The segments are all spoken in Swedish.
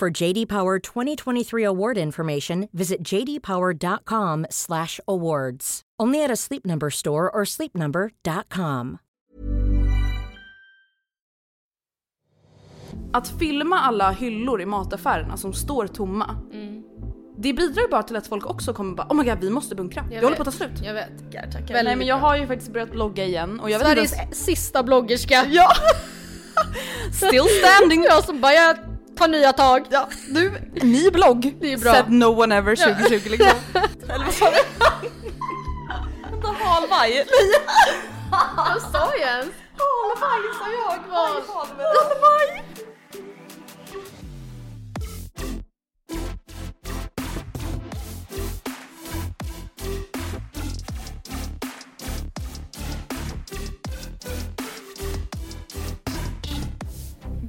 For JD Power 2023 award information, visit jdpower.com/awards. Only at a Sleep Number store or sleepnumber.com. Att filma alla hyllor i mataffärerna som står tomma. Det bidrar ju bara till att folk också kommer bara oh my god vi måste bunkra. Jag, håller på att ta slut. Jag vet. Nej Väldigt men jag har ju faktiskt börjat blogga igen och jag vet inte Sveriges ens... sista bloggerska. Ja! Still standing! Jag som bara, jag tar nya tag. Ja, du, ny blogg. Det är bra. Said no one ever 2020 liksom. Eller vad sa du? Vänta, halvaj. Vad sa jag ens? Halvaj sa jag. Halvaj.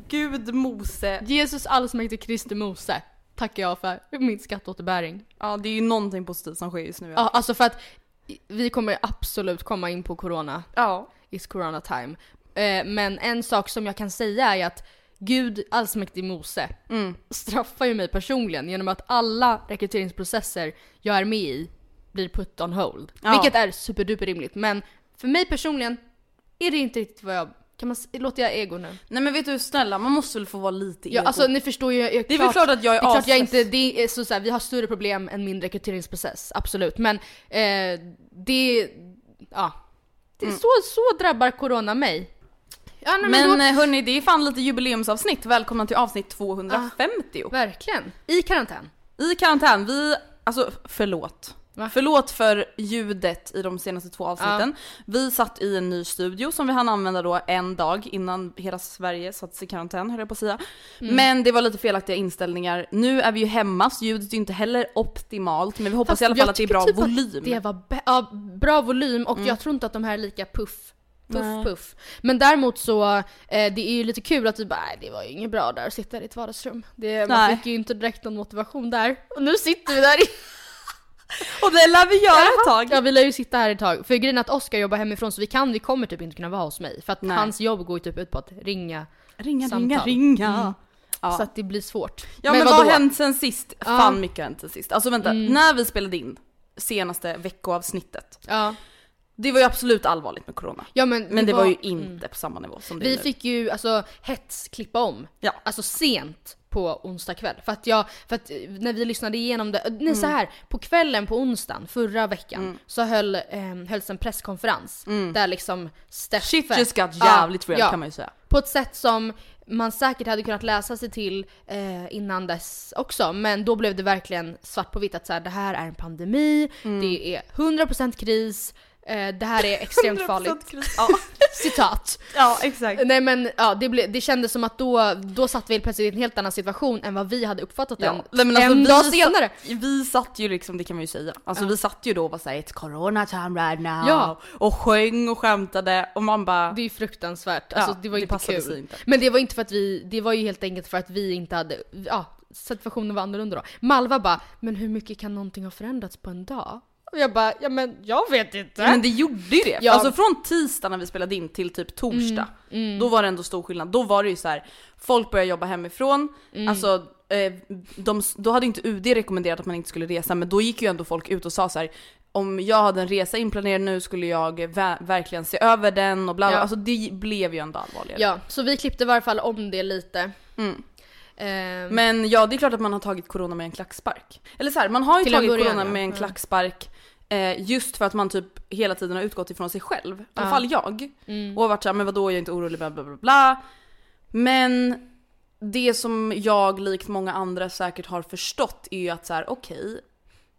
Gud Mose. Jesus allsmäktige Kristi Mose tackar jag för min skatteåterbäring. Ja det är ju någonting positivt som sker just nu. Ja, alltså för att vi kommer absolut komma in på corona. ja. It's corona time. Eh, men en sak som jag kan säga är att Gud allsmäktig Mose Mm. straffar ju mig personligen genom att alla rekryteringsprocesser jag är med i blir put on hold. Ja. Vilket är superduper rimligt. Men för mig personligen är det inte riktigt vad jag... Kan man, låter jag ego nu? Nej men vet du snälla man måste väl få vara lite Ja, ego. alltså ni förstår ju. Jag, det är väl klart att jag är, det är klart jag inte, det är så, så här, vi har större problem än min rekryteringsprocess, absolut. Men eh, det, ja. Det är Mm. så, så drabbar corona mig. Ja, nej, men, Men då, eh, hörni, det är fan lite jubileumsavsnitt. Välkomna till avsnitt 250. verkligen. I karantän. I karantän, vi, alltså förlåt. Va? Förlåt för ljudet i de senaste två avsnitten. Vi satt i en ny studio som vi hann använda då en dag innan hela Sverige sattes i karantän höll jag på att säga. Mm. Men det var lite felaktiga inställningar. Nu är vi ju hemma så ljudet är inte heller optimalt men vi hoppas Fast i alla fall att det är bra typ volym. Det var ja, bra volym och jag tror inte att de här är lika puff. Puff Nej. puff. Men däremot så, eh, det är ju lite kul att vi bara, "Nej, det var ju inget bra där att sitta i ett vardagsrum. Det, man Nej. fick ju inte direkt någon motivation där. Och nu sitter vi där i Och det lär vi göra ett tag. Ja vi lär ju sitta här ett tag. För grejen är att Oskar jobbar hemifrån så vi kan, vi kommer typ inte kunna vara hos mig. För att Nej. hans jobb går ju typ ut på att ringa. Ringa, Samtal. ringa, ringa. Mm. Ja. Så att det blir svårt. Ja men, vad vadå? har hänt sen sist? Ja. Fan mycket har hänt sen sist. Alltså vänta, Mm. när vi spelade in senaste veckoavsnittet. Ja. Det var ju absolut allvarligt med corona. ja men, Men det var, ju mm. inte på samma nivå som det är Vi nu. fick ju alltså hets klippa om. Ja. Alltså sent på onsdag kväll. För att jag, för att eh, när vi lyssnade igenom det, nej så här på kvällen på onsdagen förra veckan Mm. så höll, eh, hölls en presskonferens där liksom Steffe, Shit just got Ja, jävligt real ja. kan man ju säga. på ett sätt som man säkert hade kunnat läsa sig till eh, innan dess också. Men då blev det verkligen svart på vitt att så här, det här är en pandemi, Mm. det är 100% kris, Eh, det här är extremt 100% farligt. Ja. Citat. ja, exakt. Nej men ja, det, ble, det kändes som att då, då satt vi helt plötsligt i en helt annan situation än vad vi hade uppfattat den Nej, alltså, en dag senare. Vi satt ju liksom, det kan man ju säga, alltså vi satt ju då och var såhär it's corona time right now Ja. och sjöng och skämtade och man bara Det är fruktansvärt, alltså Ja, det var ju inte kul. inte. Men det var inte för att vi, det var ju helt enkelt för att vi inte hade, ja situationen var annorlunda då. Malva bara, men hur mycket kan någonting ha förändrats på en dag? Och jag bara, ja men jag vet inte. Men det gjorde ju det. Ja. Alltså från tisdag när vi spelade in till typ torsdag, då var det ändå stor skillnad. Då var det ju så här, folk började jobba hemifrån, alltså eh, de, då hade inte UD rekommenderat att man inte skulle resa, men då gick ju ändå folk ut och sa så här. Om jag hade en resa inplanerad nu skulle jag verkligen se över den och bla bla. Ja. Alltså det blev ju ändå allvarligare. Ja, så vi klippte i varje fall om det lite. Mm. Ehm, Men ja, det är klart att man har tagit corona med en klackspark. Eller så här, man har ju tagit corona med en klackspark eh, just för att man typ hela tiden har utgått ifrån sig själv. I alla Ja. fall jag. mm. Och har varit såhär, men vadå jag är inte orolig bla bla bla bla. Men det som jag likt många andra säkert har förstått är ju att så här: okej,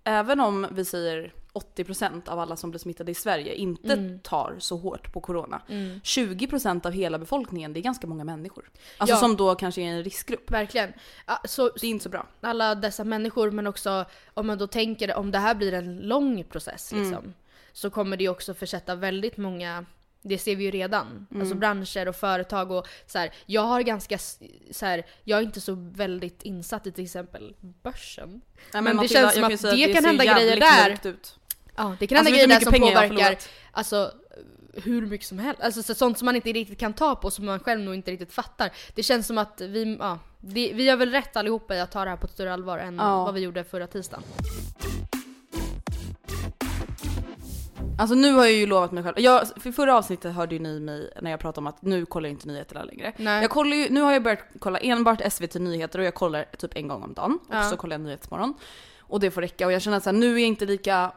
även om vi säger 80% av alla som blir smittade i Sverige inte Mm. tar så hårt på corona. Mm. 20% av hela befolkningen, det är ganska många människor. Alltså Ja. som då kanske är en riskgrupp. Verkligen. Ja, så, Det är inte så bra. alla dessa människor men också om man då tänker om det här blir en lång process Mm. liksom, så kommer det ju också försätta väldigt många det ser vi ju redan. Mm. Alltså branscher och företag och så här, Jag har ganska så här, jag är inte så väldigt insatt i till exempel börsen. Nej, Men det Matilda, känns som att säga det kan hända grejer där. Ut. Ja, det kan hända Alltså, vet du grejer där som påverkar alltså, hur mycket som helst. Alltså så, sånt som man inte riktigt kan ta på som man själv nog inte riktigt fattar. Det känns som att vi, ja, det, vi har väl rätt allihopa i att ta det här på ett större allvar än Ja. vad vi gjorde förra tisdagen. Alltså nu har jag ju lovat mig själv. Jag, för förra avsnittet hörde ju ni mig när jag pratade om att nu kollar jag inte nyheterna längre. Nej. Jag kollar ju, nu har jag börjat kolla enbart SVT Nyheter och jag kollar typ en gång om dagen. Ja. Och så kollar jag Nyhetsmorgon. Och det får räcka. Och jag känner att så här, nu är jag inte lika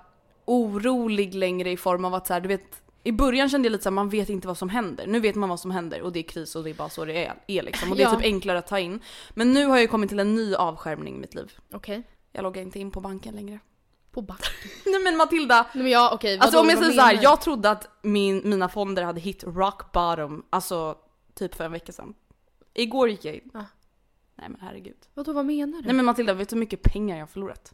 orolig längre i form av att så här, du vet i början kände jag lite såhär, man vet inte vad som händer. Nu vet man vad som händer och det är kris och det är bara så det är, är liksom. Och det är Ja. typ enklare att ta in. Men nu har jag kommit till en ny avskärmning i mitt liv. Okej. Jag loggar inte in på banken längre. På bank. Nej men Matilda, Nej men ja okej, Alltså om jag säger så här, menar jag trodde att min, mina fonder hade hit rock bottom, alltså typ för en vecka sedan. Igår gick jag in. Ah. Nej men herregud. Vadå vad menar du? Nej men Matilda, vet du hur mycket pengar jag har förlorat?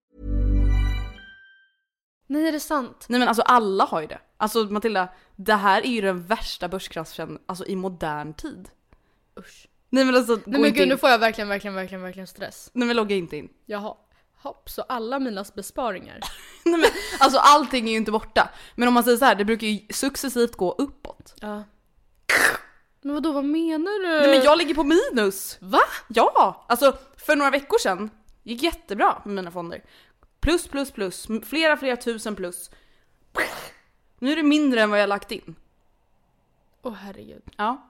Nej är det sant? Nej men alltså alla har ju det. Alltså Matilda, det här är ju den värsta börskraschen alltså, i modern tid. Usch. Nej men alltså, Nej men gud in. nu får jag verkligen, verkligen, verkligen, verkligen stress. Nej men logga inte in. Jaha. Hopp, så alla mina besparingar. Nej men alltså allting är ju inte borta. Men om man säger så här, det brukar ju successivt gå uppåt. Ja. Men vadå, vad menar du? Nej men jag ligger på minus. Va? Ja! Alltså för några veckor sedan gick jättebra med mina fonder. Plus, plus, plus. Flera, flera tusen plus. Nu är det mindre än vad jag lagt in. Åh herregud. Ja.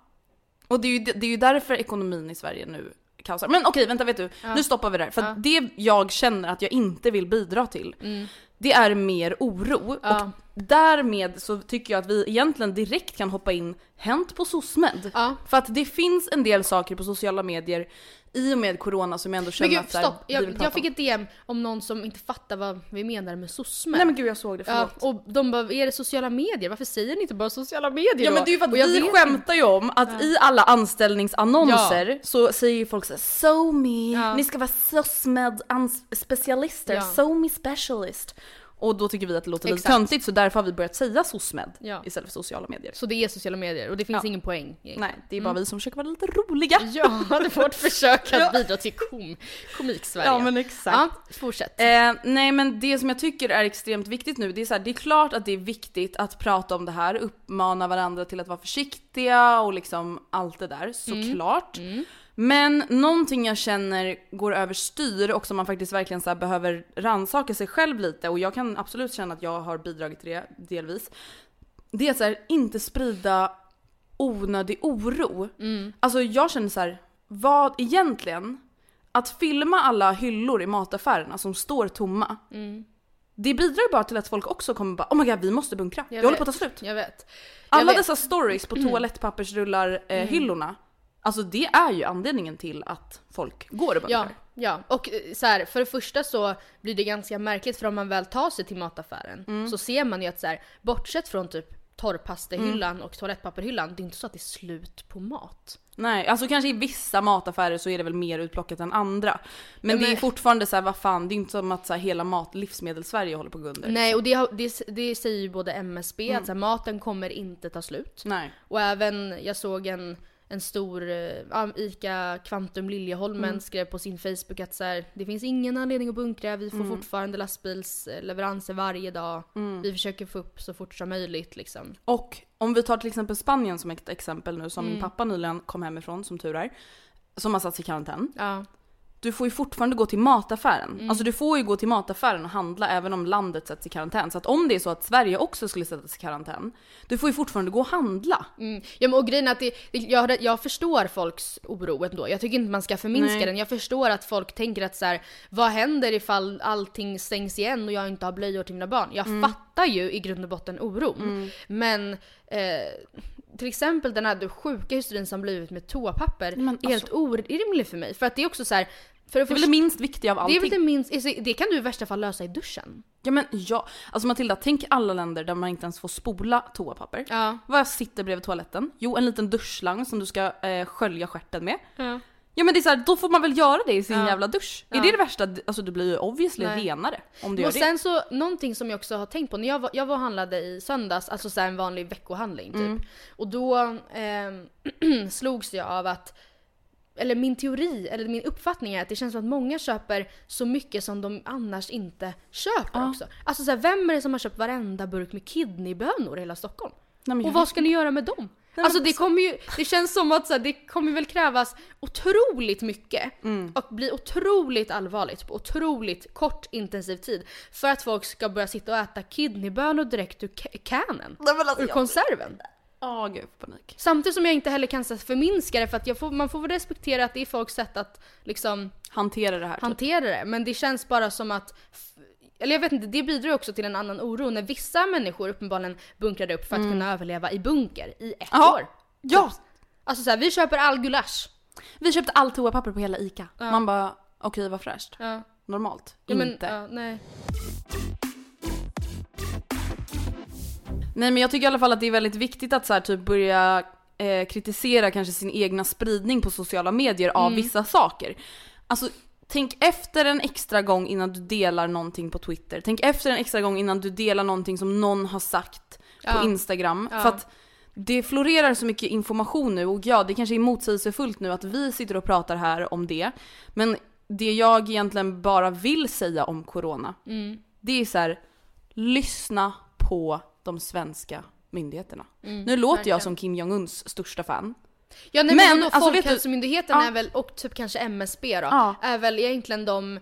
Och det är, ju, det är ju därför ekonomin i Sverige nu kaosar. Men okej vänta vet du, nu stoppar vi där. För att det jag känner att jag inte vill bidra till, det är mer oro. Ja. Och därmed så tycker jag att vi egentligen direkt kan hoppa in Hänt på SOSMED. Ja. För att det finns en del saker på sociala medier i och med corona som jag ändå Men känner gud, att här, stopp! vill Jag, jag fick ett DM om någon som inte fattar vad vi menar med SOSMED. Nej men gud jag såg det, Ja, förlåt. och de bara, är det sociala medier? Varför säger ni inte bara sociala medier Ja då? men det är ju för att jag vi skämtar ju om att i alla anställningsannonser så säger ju folk såhär So me, Ja. ni ska vara SOSMED specialister, Ja. so me specialist. Och då tycker vi att det låter lite töntigt så därför har vi börjat säga SOSMED Ja. istället för sociala medier. Så det är sociala medier och det finns Ja. ingen poäng egentligen. Nej, det är bara vi som försöker vara lite roliga. Ja, det är vårt försök att bidra till kom, komik-Sverige. Ja men exakt. Ja, fortsätt. Eh, nej men det som jag tycker är extremt viktigt nu, det är så här, det är klart att det är viktigt att prata om det här, uppmana varandra till att vara försiktiga och liksom allt det där, såklart. Men någonting jag känner går överstyr och som man faktiskt verkligen så behöver rannsaka sig själv lite och jag kan absolut känna att jag har bidragit till det delvis. Det är att så här, inte sprida onödig oro. Alltså jag känner så här, vad egentligen, att filma alla hyllor i mataffärerna som står tomma. Det bidrar bara till att folk också kommer bara oh my god vi måste bunkra, Jag håller vet. på att ta slut. Jag vet. Jag Alla vet. dessa stories på toalettpappersrullar eh, hyllorna, alltså det är ju anledningen till att folk går och bunkrar. Ja, ja. och eh, så här, för det första så blir det ganska märkligt för om man väl tar sig till mataffären Mm. så ser man ju att så här, bortsett från typ torrpastehyllan Mm. och toalettpapperhyllan, det är inte så att det är slut på mat. Nej, alltså kanske i vissa mataffärer så är det väl mer utplockat än andra. Men, Ja, det är men- fortfarande så här, vad fan, det är inte som att så här, hela mat, livsmedelssverige håller på att gå under. Nej, och det, det, det säger ju både MSB Mm. att så här, maten kommer inte ta slut. Nej. Och även, jag såg en, en stor, eh, ICA Kvantum Liljeholmen Mm. skrev på sin Facebook att så här, det finns ingen anledning att bunkra, vi får Mm. fortfarande lastbilsleveranser varje dag. Vi försöker få upp så fort som möjligt liksom. Och om vi tar till exempel Spanien som ett exempel nu som Mm. min pappa nyligen kom hemifrån som tur är. Som har satt sig i karantän. Ja. Du får ju fortfarande gå till mataffären. Mm. Alltså du får ju gå till mataffären och handla även om landet sätts i karantän. Så att om det är så att Sverige också skulle sättas i karantän, du får ju fortfarande gå och handla. Mm. Ja men och grejen är att det, jag, jag förstår folks oro ändå. Jag tycker inte man ska förminska Nej. den. Jag förstår att folk tänker att så här, vad händer ifall allting stängs igen och jag inte har blöjor till mina barn? Jag Mm. fattar ju i grund och botten oron. Men eh, till exempel den här sjuka hysterin som blivit med toapapper Men är helt orimlig för mig. För att det är också så här, för Det är väl det minst viktiga av det är allting. väl det minst, alltså, det kan du i värsta fall lösa i duschen. Ja men ja, alltså Matilda, tänk alla länder där man inte ens får spola toapapper. Ja. Vad sitter bredvid toaletten? Jo, en liten duschslang som du ska eh, skölja stjärten med. Ja. Ja men det är så här, då får man väl göra det i sin Ja. jävla dusch. Ja. Är det det värsta? Alltså du blir ju obviously Nej. renare om du gör Och det. sen så, någonting som jag också har tänkt på, när jag var, jag var och handlade i söndags, alltså så en vanlig veckohandling typ. Mm. Och då eh, slogs jag av att, eller min teori, eller min uppfattning är att det känns som att många köper så mycket som de annars inte köper Ja. också. Alltså så här, vem är det som har köpt varenda burk med kidneybönor i hela Stockholm? Nej, Och vad ska ni göra med dem? Alltså det kommer ju, det känns som att så här, det kommer väl krävas otroligt mycket Mm. och bli otroligt allvarligt på otroligt kort intensiv tid för att folk ska börja sitta och äta kidneybönor direkt ur. Nej, men alltså, Ur jag- konserven. Åh gud, panik. Samtidigt som jag inte heller kan förminska det för att får, man får väl respektera att det är folks sätt att liksom Hantera det här. Typ. hantera det. Men det känns bara som att eller jag vet inte, det bidrar också till en annan oro när vissa människor uppenbarligen bunkrade upp för att kunna överleva i bunker i ett Ja. år. Ja! Alltså såhär, vi köper all gulasch. Vi köpte allt toapapper på hela ICA. Ja. Man bara, okej vad fräscht. Ja. Normalt. Ja, men, inte. ja, nej. Nej men jag tycker i alla fall att det är väldigt viktigt att så här, typ börja eh, kritisera kanske sin egna spridning på sociala medier av Mm. vissa saker. Alltså tänk efter en extra gång innan du delar någonting på Twitter. Tänk efter en extra gång innan du delar någonting som någon har sagt på Ja. Instagram. Ja. För att det florerar så mycket information nu och ja, det kanske är motsägelsefullt nu att vi sitter och pratar här om det. Men det jag egentligen bara vill säga om corona, Mm. det är så här, lyssna på de svenska myndigheterna. nu låter Mm, verkligen. jag som Kim Jong-Uns största fan. Ja nej, Men, men, alltså, du- Folkhälsomyndigheten Ja. är väl, och typ kanske MSB då, Ja. är väl egentligen de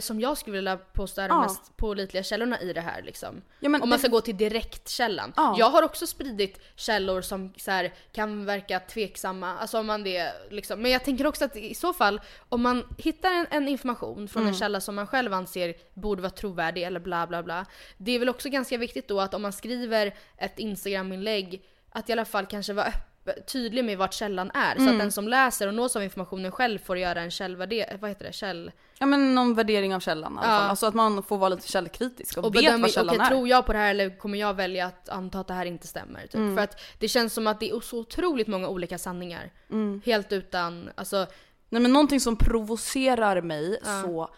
som jag skulle vilja påstå är de Ja. mest pålitliga källorna i det här liksom. Ja, Om man det- ska gå till direktkällan. Ja. Jag har också spridit källor som här, kan verka tveksamma, alltså om man det liksom. Men jag tänker också att i så fall, om man hittar en, en information från Mm. en källa som man själv anser borde vara trovärdig eller bla bla bla. Det är väl också ganska viktigt då att om man skriver ett Instagram-inlägg, att i alla fall kanske vara öpp- tydlig med vart källan är. Mm. Så att den som läser och nås av informationen själv får göra en källvärdering, vad heter det? Käll... Ja men någon värdering av källan i alla Ja. Alltså att man får vara lite källkritisk och, och vet bedöma, vad källan okej, är. tror jag på det här eller kommer jag välja att anta att det här inte stämmer? Typ. Mm. För att det känns som att det är så otroligt många olika sanningar. Mm. Helt utan, alltså, Nej men någonting som provocerar mig så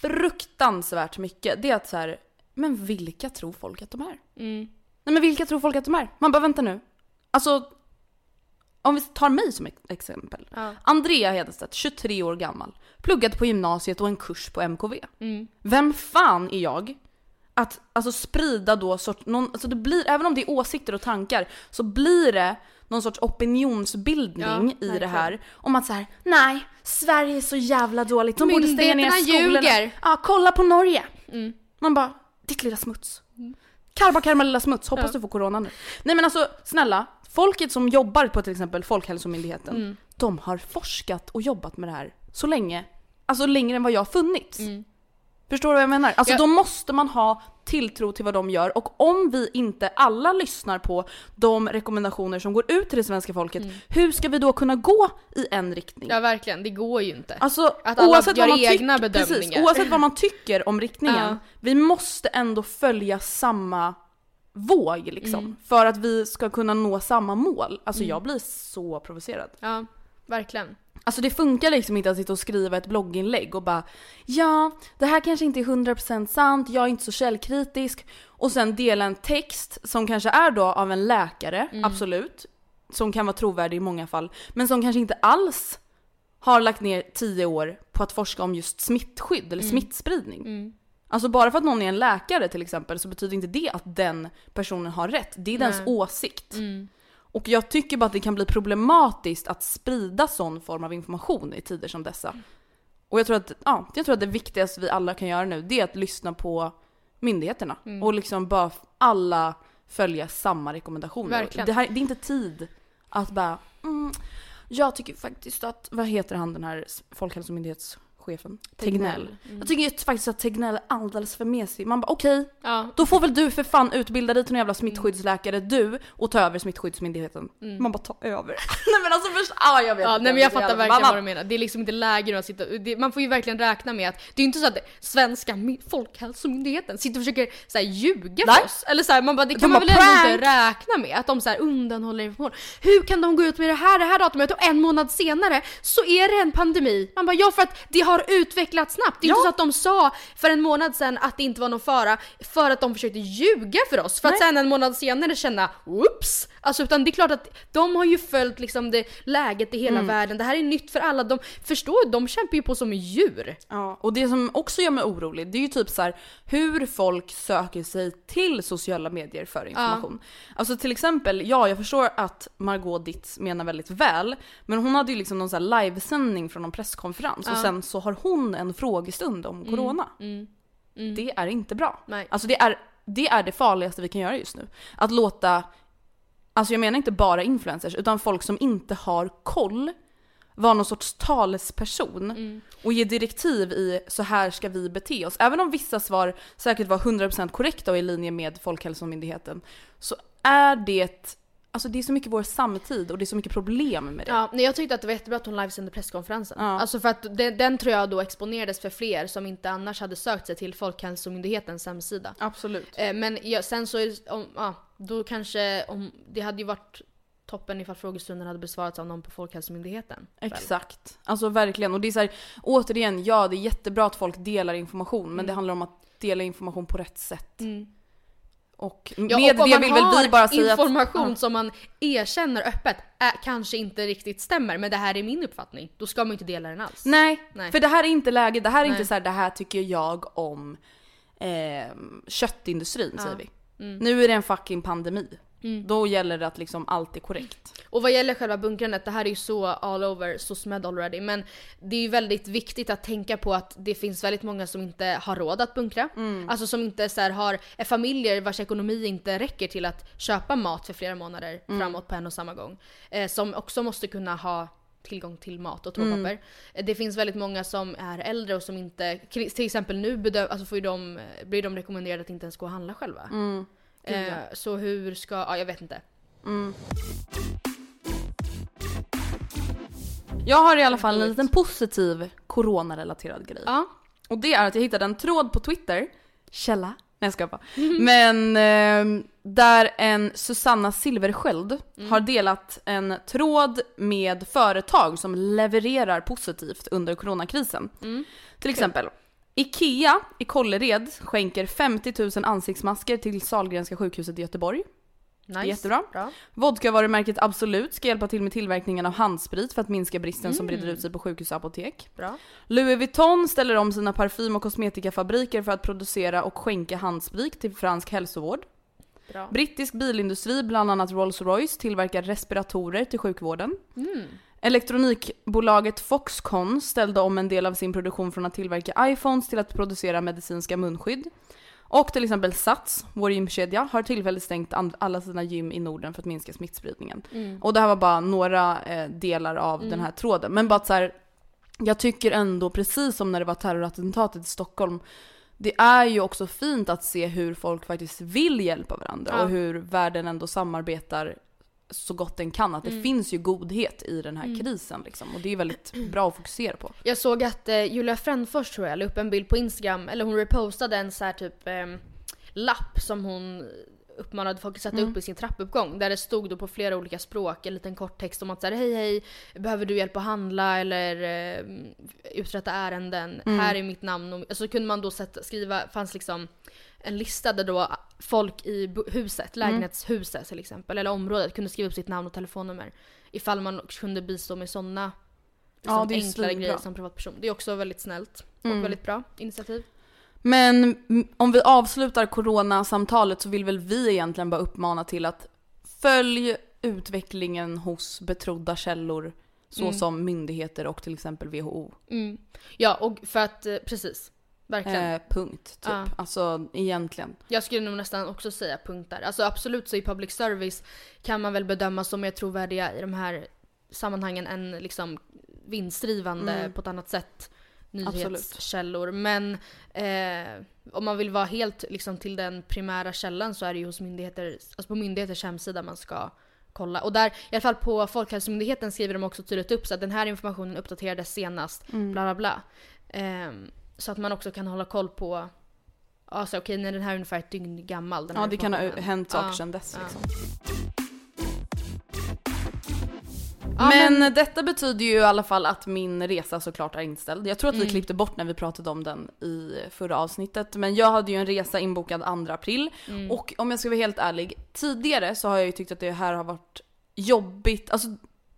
fruktansvärt mycket det är att så här, men vilka tror folk att de är? mm, Nej men vilka tror folk att de är? Man bara vänta nu. Alltså, om vi tar mig som ex- exempel. ja. Andrea Hedenstedt, 23 år gammal. Pluggat på gymnasiet och en kurs på MKV. Mm. Vem fan är jag att alltså, sprida då sort, någon, alltså det blir, även om det är åsikter och tankar, så blir det någon sorts opinionsbildning Ja, i det här. Om att så här: nej, Sverige är så jävla dåligt, de borde stänga ner skolorna. ljuger. Ja, kolla på Norge. Mm. Man bara, ditt lilla smuts. Karma, karma lilla smuts, hoppas Ja. du får corona nu. Nej men alltså snälla, folket som jobbar på till exempel Folkhälsomyndigheten, Mm. de har forskat och jobbat med det här så länge, alltså längre än vad jag har funnits. Mm. Förstår du vad jag menar? Alltså Ja. då måste man ha tilltro till vad de gör och om vi inte alla lyssnar på de rekommendationer som går ut till det svenska folket, hur ska vi då kunna gå i en riktning? ja verkligen, det går ju inte. Alltså Att alla oavsett gör vad man egna tycker, precis, bedömningar. oavsett vad man tycker om riktningen, Ja. vi måste ändå följa samma våg liksom. Mm. För att vi ska kunna nå samma mål. Alltså jag blir så provocerad. Ja, verkligen. Alltså det funkar liksom inte att sitta och skriva ett blogginlägg och bara ja, det här kanske inte är 100% sant, jag är inte så källkritisk. Och sen dela en text som kanske är då av en läkare, Mm. absolut. Som kan vara trovärdig i många fall. Men som kanske inte alls har lagt ner 10 år på att forska om just smittskydd eller smittspridning. Mm. Alltså bara för att någon är en läkare till exempel så betyder inte det att den personen har rätt. Det är dens Nej. åsikt. Mm. Och jag tycker bara att det kan bli problematiskt att sprida sån form av information i tider som dessa. Och jag tror att, ja, jag tror att det viktigaste vi alla kan göra nu det är att lyssna på myndigheterna. Mm. Och liksom bara alla följa samma rekommendationer. Det, här, det är inte tid att bara mm, jag tycker faktiskt att, vad heter han den här folkhälsomyndighetschefen? Tegnell. Mm. Jag tycker ju faktiskt att Tegnell är alldeles för mesig. Man bara okej, Ja, då får väl du för fan utbilda dig till en jävla smittskyddsläkare du och ta över smittskyddsmyndigheten. Man bara ta över. nej men alltså först, ah, jag vet Ja, nej men jag fattar verkligen vad du menar. Det är liksom inte läge att sitta, det, man får ju verkligen räkna med att det är inte så att svenska my- folkhälsomyndigheten sitter och försöker så här, ljuga Nej. för oss. Eller så här, man bara, det De kan man bara, väl ändå inte räkna med att de så här, undanhåller information. Hur kan de gå ut med det här, det här datumet och en månad senare så är det en pandemi? Man bara ja för att det har utvecklats snabbt. Det är Ja. inte så att de sa för en månad sedan att det inte var någon fara för att de försökte ljuga för oss. För att Nej. sen en månad senare känna oops! Alltså utan det är klart att de har ju följt liksom det läget i hela Mm. världen. Det här är nytt för alla. De förstår, de kämpar ju på som djur. Ja, och det som också gör mig orolig det är ju typ så här hur folk söker sig till sociala medier för information. Alltså till exempel, ja jag förstår att Margot Ditz menar väldigt väl, men hon hade ju liksom någon så här livesändning från någon presskonferens och Ja. sen så har hon en frågestund om corona. Mm. Mm. Det är inte bra. Nej. Alltså det är, det är det farligaste vi kan göra just nu. Att låta, alltså jag menar inte bara influencers, utan folk som inte har koll vara någon sorts talesperson Mm. och ge direktiv i så här ska vi bete oss. Även om vissa svar säkert var 100% korrekta och i linje med Folkhälsomyndigheten så är det, alltså det är så mycket vår samtid och det är så mycket problem med det. Ja, nej, jag tyckte att det var jättebra att hon livesände presskonferensen. Ja. Alltså för att den, den tror jag då exponerades för fler som inte annars hade sökt sig till Folkhälsomyndighetens hemsida. Absolut. Eh, men ja, sen så, är det- om, ja, då kanske, om, det hade ju varit toppen ifall frågestunden hade besvarats av någon på Folkhälsomyndigheten. väl? Exakt. Alltså verkligen. Och det är så här, återigen, ja det är jättebra att folk delar information men det handlar om att dela information på rätt sätt. Mm. Och Ja, med och om det vill väl vi bara säga information att... som man erkänner öppet är, kanske inte riktigt stämmer, men det här är min uppfattning. Då ska man inte dela den alls. Nej, Nej. för det här är inte läge. Det här är Nej. inte så här, det här tycker jag om eh, köttindustrin Ja. säger vi. Mm. Nu är det en fucking pandemi. Då gäller det att liksom allt är korrekt. Och vad gäller själva bunkrandet, det här är ju så all over, så smed already. Men det är ju väldigt viktigt att tänka på att det finns väldigt många som inte har råd att bunkra. Alltså som inte så har, är familjer vars ekonomi inte räcker till att köpa mat för flera månader framåt på en och samma gång. Eh, som också måste kunna ha tillgång till mat och toapapper. Eh, Det finns väldigt många som är äldre och som inte, till exempel nu bedöv, alltså får de, blir de rekommenderade att inte ens gå och handla själva. Eh, så hur ska, ja jag vet inte. Jag har i alla fall en liten positiv coronarelaterad grej. Ja. Och det är att jag hittade en tråd på Twitter, källa, nej jag ska bara. Men eh, där en Susanna Silversköld har delat en tråd med företag som levererar positivt under coronakrisen. Till exempel, IKEA i Kållered skänker 50 000 ansiktsmasker till Sahlgrenska sjukhuset i Göteborg. Nice. Jättebra. Bra. Vodkavarumärket Absolut ska hjälpa till med tillverkningen av handsprit för att minska bristen som breder ut sig på sjukhus och apotek. Bra. Louis Vuitton ställer om sina parfym och kosmetikafabriker för att producera och skänka handsprit till fransk hälsovård. Bra. Brittisk bilindustri, bland annat Rolls-Royce, tillverkar respiratorer till sjukvården. Elektronikbolaget Foxconn ställde om en del av sin produktion från att tillverka iPhones till att producera medicinska munskydd. Och till exempel Sats, vår gymkedja, har tillfälligt stängt alla sina gym i Norden för att minska smittspridningen. Och det här var bara några eh, delar av den här tråden. Men bara att så här, jag tycker ändå, precis som när det var terrorattentatet i Stockholm, det är ju också fint att se hur folk faktiskt vill hjälpa varandra Ja. och hur världen ändå samarbetar så gott den kan. Att det finns ju godhet i den här krisen liksom. Och det är väldigt bra att fokusera på. Jag såg att eh, Julia Frändfors tror jag la upp en bild på Instagram, eller hon repostade en så här typ eh, lapp som hon uppmanade folk att sätta upp i sin trappuppgång. Där det stod då på flera olika språk en liten kort text om att här, hej hej, behöver du hjälp att handla eller eh, uträtta ärenden? Här är mitt namn. Och, så kunde man då sätta, skriva, fanns liksom en lista där då folk i huset, lägenhetshuset till exempel, eller området kunde skriva upp sitt namn och telefonnummer. Ifall man kunde bistå med sådana liksom, Ja, är enklare grejer som privatperson. Det är också väldigt snällt och väldigt bra initiativ. Men mm, om vi avslutar coronasamtalet så vill väl vi egentligen bara uppmana till att följ utvecklingen hos betrodda källor såsom myndigheter och till exempel WHO. Mm. Ja, och för att, eh, precis. Verkligen. Eh, punkt, typ. Ja. Alltså egentligen. Jag skulle nog nästan också säga punkt där. Alltså absolut så i public service kan man väl bedöma som mer trovärdiga i de här sammanhangen än liksom vinstdrivande på ett annat sätt nyhetskällor. Men eh, om man vill vara helt liksom till den primära källan så är det ju hos myndigheter, alltså på myndigheters hemsida man ska kolla. Och där, i alla fall på Folkhälsomyndigheten skriver de också tydligt upp så att den här informationen uppdaterades senast, bla bla bla. Ehm, så att man också kan hålla koll på Alltså okej, när den här är ungefär ett dygn gammal. Den Ja det kan ha hänt saker Ja, sedan dess liksom. Ja, men, detta betyder ju i alla fall att min resa såklart är inställd. Jag tror att vi Mm. klippte bort när vi pratade om den i förra avsnittet. Men jag hade ju en resa inbokad 2 april. Mm. Och om jag ska vara helt ärlig, tidigare så har jag ju tyckt att det här har varit jobbigt. Alltså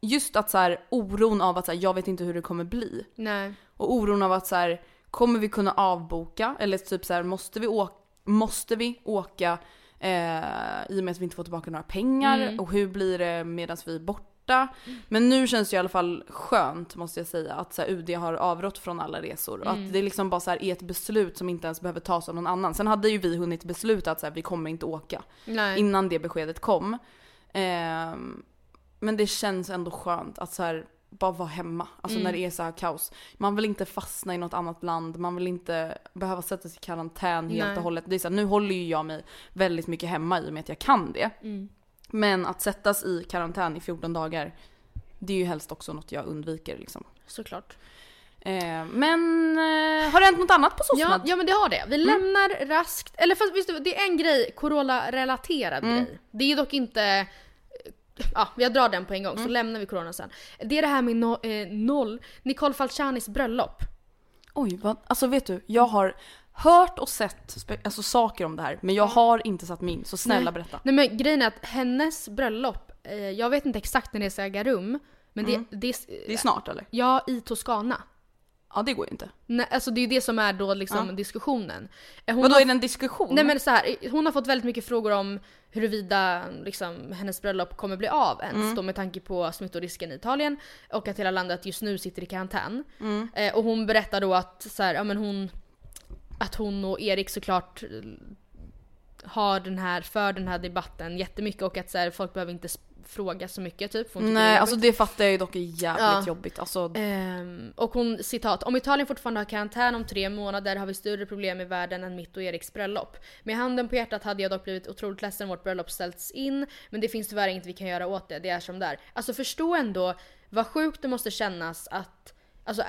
just att så här, oron av att så här, jag vet inte hur det kommer bli. Nej. Och oron av att så här, kommer vi kunna avboka? Eller typ så här, måste vi åka, måste vi åka eh, i och med att vi inte får tillbaka några pengar? Mm. Och hur blir det medan vi är borta? Men nu känns det i alla fall skönt måste jag säga att så här, UD har avrått från alla resor. Och Mm. att det liksom bara så här, är ett beslut som inte ens behöver tas av någon annan. Sen hade ju vi hunnit besluta att så här, vi kommer inte åka Nej. innan det beskedet kom. Ehm, men det känns ändå skönt att så här, bara vara hemma. Alltså när det är så här kaos. Man vill inte fastna i något annat land, man vill inte behöva sätta sig i karantän helt Nej. och hållet. Det är så här, nu håller ju jag mig väldigt mycket hemma i och med att jag kan det. Mm. Men att sättas i karantän i 14 dagar, det är ju helst också något jag undviker liksom. Såklart. Ehm, men eh, har det hänt något annat på Ja, SOSMED? ja men det har det. Vi lämnar raskt, eller fast visst det är en grej, corona-relaterad grej. Det är ju dock inte, ja jag drar den på en gång så lämnar vi corona sen. Det är det här med no, eh, noll, Nicole Falcianis bröllop. Oj, vad, alltså vet du, jag har hört och sett alltså, saker om det här men jag har inte satt mig in så snälla Nej. berätta. Nej men grejen är att hennes bröllop, eh, jag vet inte exakt när det ska äga rum, men det, det, Det är snart eller? Ja, i Toscana. Ja det går ju inte. Nej, alltså det är ju det som är då liksom Ja. diskussionen. Eh, Hon Vadå har- är det en diskussion? Nej men så här, hon har fått väldigt mycket frågor om huruvida liksom, hennes bröllop kommer bli av ens Mm. då med tanke på smittorisken i Italien och att hela landet just nu sitter i karantän. Mm. Eh, och hon berättar då att, så här, ja, men hon, att hon och Erik såklart eh, har den här, för den här debatten jättemycket och att så här, folk behöver inte fråga så mycket typ. för hon tycker det är Nej jobbigt. alltså det fattar jag ju dock är jävligt Ja. jobbigt. Alltså, Ehm, och hon citat, om Italien fortfarande har karantän om tre månader har vi större problem i världen än mitt och Eriks bröllop. Med handen på hjärtat hade jag dock blivit otroligt ledsen om vårt bröllop ställts in, men det finns tyvärr inget vi kan göra åt det, det är som det är. Alltså förstå ändå vad sjukt det måste kännas att, alltså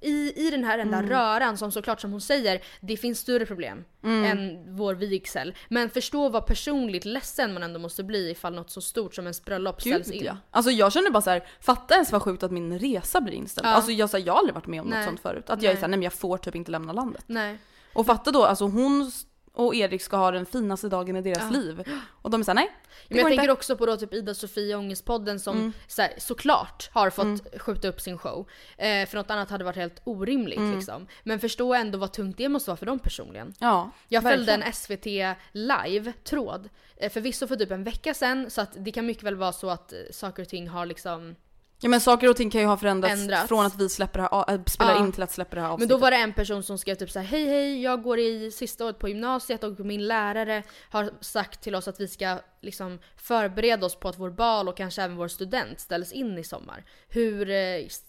i, i den här enda röran som såklart som hon säger, det finns större problem än vår vigsel. Men förstå vad personligt ledsen man ändå måste bli ifall något så stort som ens bröllop Gud, ställs in. ja. Alltså jag känner bara så här, fatta ens vad sjukt att min resa blir inställd. Ja. Alltså jag, så här, jag har aldrig varit med om Nej. något sånt förut. Att jag är Nej. såhär, nej men jag får typ inte lämna landet. Nej. Och fatta då, alltså hon och Erik ska ha den finaste dagen i deras Ja. liv. Och de är såhär, nej. Men jag tänker inte. också på då typ Ida Sofia Ångestpodden som Mm. så här, såklart har fått skjuta upp sin show. Eh, för något annat hade varit helt orimligt Mm. liksom. Men förstå ändå vad tungt det måste vara för dem personligen. Ja, Jag följde verkligen. en SVT live-tråd, eh, förvisso för typ en vecka sedan, så att det kan mycket väl vara så att eh, saker och ting har liksom Ja men saker och ting kan ju ha förändrats Ändrats. från att vi släpper det här, äh, spelar Ja. in till att släppa det här Men avsnittet. då var det en person som skrev typ så här: hej hej, jag går i sista året på gymnasiet och min lärare har sagt till oss att vi ska liksom förbereda oss på att vår bal och kanske även vår student ställs in i sommar. Hur, eh,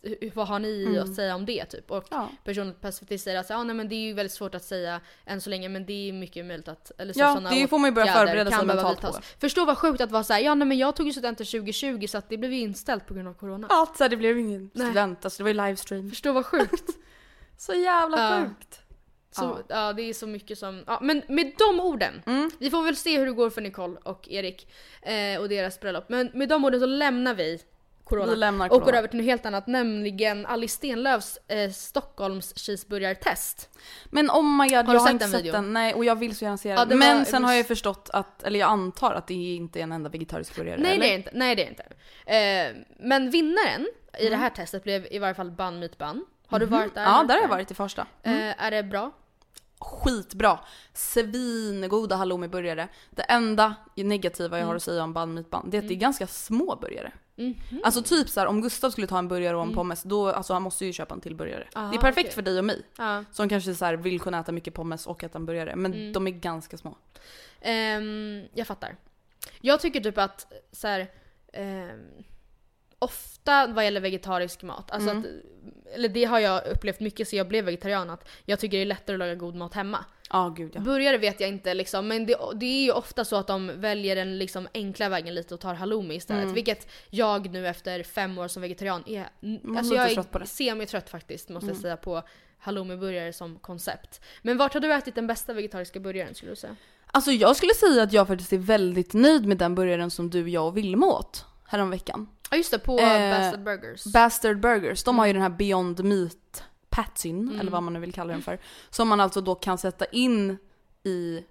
hur vad har ni att säga om det typ? Och Ja. personen på SVT säger att ja, nej, men det är ju väldigt svårt att säga än så länge men det är mycket möjligt att eller så, Ja, såna det får man ju börja förbereda sig mentalt på. Förstå vad sjukt att vara såhär, ja nej men jag tog ju studenten 2020 så det blev ju inställt på grund av corona. Allt så det blev ingen Nej. student, alltså det var ju livestream. Förstå vad sjukt. Så jävla Ja. sjukt. Så, Ja. ja. det är så mycket som... Ja, men med de orden, Mm. vi får väl se hur det går för Nicole och Erik eh, och deras bröllop. Men med de orden så lämnar vi corona Vi lämnar och går corona. över till något helt annat, nämligen Alice Stenlöfs eh, Stockholms cheeseburgartest. Men oh my god, Har jag har inte sett den. Nej, och jag vill så gärna se den. Ja, Men var- sen har jag förstått att, eller jag antar att det inte är en enda vegetarisk burgare. Nej eller? det är inte. Nej det är inte. Eh, men vinnaren i Mm. det här testet blev i varje fall Bun Meat Bun. Har du varit där? Mhm. Ja, där har jag varit i första. Eh, är det bra? Skitbra! Svingoda halloumiburgare. Det enda negativa jag har Mm. att säga om bun, det är att det är ganska små burgare. Mhm. Alltså typ så här, om Gustav skulle ta en burgare Mm. och en pommes, då alltså han måste ju köpa en till burgare. Aha, det är perfekt okej. för dig och mig. Ja. Som kanske så här vill kunna äta mycket pommes och äta en burgare. Men Mm. de är ganska små. Ehm, jag fattar. Jag tycker typ att så här, ehm, ofta vad gäller vegetarisk mat, alltså Mm. att, eller det har jag upplevt mycket så jag blev vegetarian, att jag tycker det är lättare att laga god mat hemma. Ja, gud ja. Burgare vet jag inte liksom, men det, det är ju ofta så att de väljer den liksom enkla vägen lite och tar halloumi istället. Mm. Vilket jag nu efter fem år som vegetarian är, Man alltså jag är semi-trött faktiskt måste Mm. jag säga på halloumiburgare som koncept. Men vart har du ätit den bästa vegetariska burgaren skulle du säga? Alltså jag skulle säga att jag faktiskt är väldigt nöjd med den burgaren som du, jag och Vilma åt häromveckan. Ja just det, på Eh, Bastard Burgers. Bastard Burgers, de har Mm. ju den här Beyond Meat patsin, eller vad man nu vill kalla den för. Som man alltså då kan sätta in i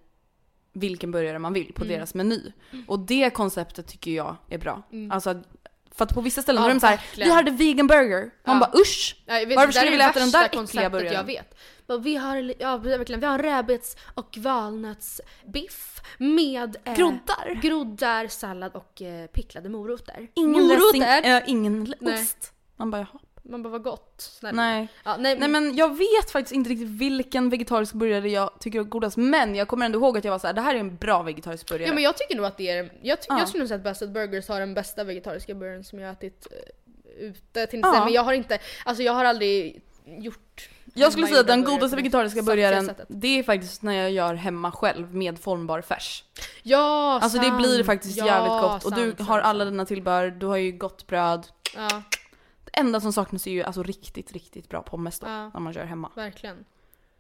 vilken burgare man vill på Mm. deras meny. Och det konceptet tycker jag är bra. Mm. Alltså, för att på vissa ställen Ja, har de såhär, vi hade vegan burger. Man Ja. bara usch! Ja, vet, Varför skulle du vilja äta den där äckliga burgaren? jag vet. Vi har, ja, verkligen, vi har rabbits och valnötsbiff med eh, Groddar. groddar, sallad och eh, picklade morötter. Ingen morötter! äh, ingen Nej. ost. Man bara jaha. Man bara vad gott. Snälla. Nej. Ja, nej, Nej men jag vet faktiskt inte riktigt vilken vegetarisk burgare jag tycker är godast. Men jag kommer ändå ihåg att jag var så här: det här är en bra vegetarisk burgare. Ja men jag tycker nog att det är, jag, ty- Ja. jag skulle nog säga att Bastard Burgers har den bästa vegetariska burgaren som jag ätit uh, ute till Ja. men jag har inte, alltså jag har aldrig gjort Jag skulle säga att den godaste vegetariska det burgaren, det är faktiskt när jag gör hemma själv med formbar färs. Ja, Alltså det sant. blir faktiskt ja, jävligt gott och du sant, har alla dina tillbehör, du har ju gott bröd. Ja, Det enda som saknas är ju alltså riktigt, riktigt bra pommes då, Ja. när man kör hemma. verkligen.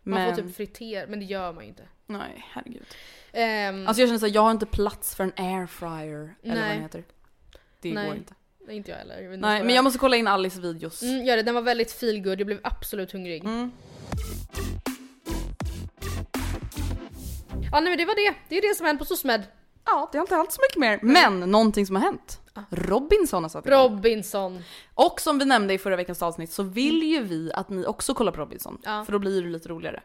Man Men, får typ fritera, men det gör man ju inte. nej herregud. Ehm, Alltså jag känner såhär, jag har inte plats för en airfryer, eller vad Nej. den heter. Det Nej. går inte. Nej, inte jag heller. Jag Nej, men jag måste kolla in Alice videos. Mm, gör det, den var väldigt feel good. jag blev absolut hungrig. Mm. Ja nej men det var det. Det är det som hände på SOSMED. Ja, det har inte hänt så mycket mer. Men någonting som har hänt Robinson har satt igång. Robinson. Och som vi nämnde i förra veckans avsnitt så vill ju vi att ni också kollar på Robinson. Ja. För då blir det lite roligare.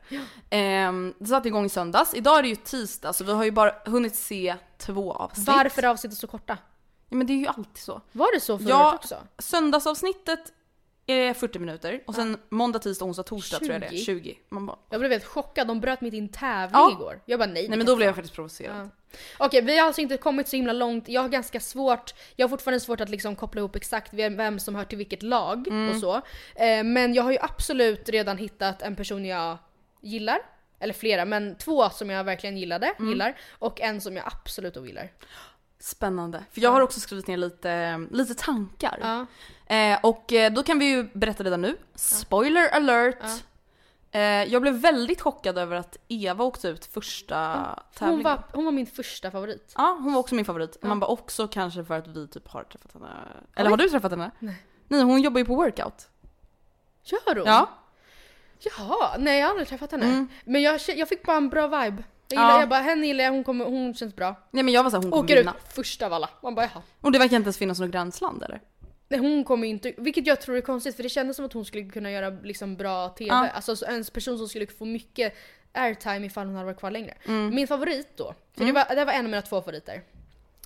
Ehm, det satte igång i söndags. Idag är det ju tisdag så vi har ju bara hunnit se två avsnitt. Varför är avsnittet så korta? Ja, men det är ju alltid så. Var det så förut Ja, också? söndagsavsnittet är 40 minuter och sen måndag, tisdag, onsdag, torsdag tror jag det är 20. 20. Man bara, Jag blev helt chockad, de bröt mitt i en tävling Ja. igår. Jag bara nej. nej men då blev jag faktiskt provocerad. Ja. Okej, vi har alltså inte kommit så himla långt. Jag har ganska svårt, jag har fortfarande svårt att liksom koppla ihop exakt vem, vem som hör till vilket lag Mm. och så. Eh, men jag har ju absolut redan hittat en person jag gillar. Eller flera, men två som jag verkligen gillade, Mm. gillar. Och en som jag absolut ogillar. Spännande. För jag har också skrivit ner lite, lite tankar. Ja. Eh, och eh, då kan vi ju berätta redan nu. Spoiler alert! Eh, jag blev väldigt chockad över att Eva åkte ut första Hon tävlingen. var, hon var min första favorit. Ja, hon var också min favorit. Man bara också kanske för att vi typ har träffat henne. Eller har du träffat henne? Nej. Nej, hon jobbar ju på workout. Gör hon? Ja. Jaha, nej jag har aldrig träffat henne. Mm. Men jag, jag fick bara en bra vibe. Jag, Ja. gillar, jag bara, henne gillar jag, hon, kommer, hon känns bra. Nej men jag var såhär, hon kommer Åker ut första av alla. Man bara jaha. Och det verkar inte ens finnas något gränsland eller? Nej hon kommer inte, vilket jag tror är konstigt för det kändes som att hon skulle kunna göra liksom bra TV. Ja. Alltså så en person som skulle få mycket airtime ifall hon hade varit kvar längre. Mm. Min favorit då, för det, var, det var en av mina två favoriter.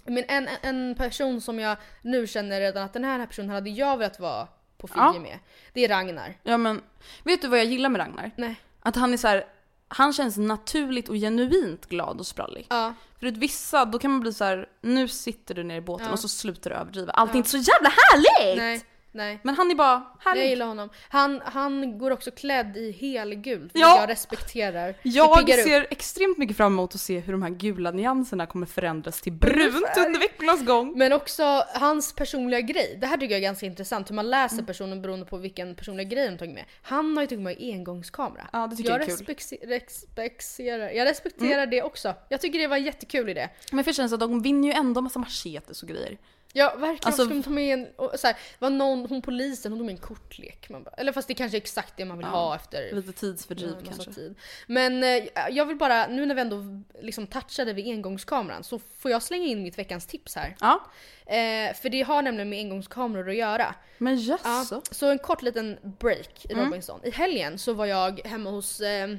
Men en, en person som jag nu känner redan att den här personen hade jag velat vara på Fiji Ja. med. Det är Ragnar. Ja men, vet du vad jag gillar med Ragnar? Nej. Att han är så här. Han känns naturligt och genuint glad och sprallig. Ja. För att vissa, då kan man bli så här: nu sitter du ner i båten Ja. och så slutar du överdriva. Allt är inte så jävla härligt! Nej. Nej. Men han är bara härlig. Jag gillar honom. Han, han går också klädd i helgult, Ja. jag respekterar. Jag piggar upp. ser extremt mycket fram emot att se hur de här gula nyanserna kommer förändras till brunt under veckornas gång. Men också hans personliga grej. Det här tycker jag är ganska intressant hur man läser Mm. personen beroende på vilken personliga grej de tagit med. Han har ju tagit med engångskamera. Ja, det tycker jag är kul. respekterar, jag respekterar det också. Jag tycker det var en jättekul idé. Men för känns att de vinner ju ändå massa machetes och grejer. Ja verkligen, Alltså- ska de ta med en, och så här, var någon, hon polisen, hon tog med en kortlek. Man bara, eller fast det kanske är exakt det man vill Ja, ha efter Lite tidsfördriv massa kanske. Tid. Men eh, jag vill bara, nu när vi ändå liksom touchade vid engångskameran så får jag slänga in mitt veckans tips här. Ja, Eh, för det har nämligen med engångskameror att göra. men Ja, jaså? så en kort liten break i Mm. Robinson. I helgen så var jag hemma hos eh,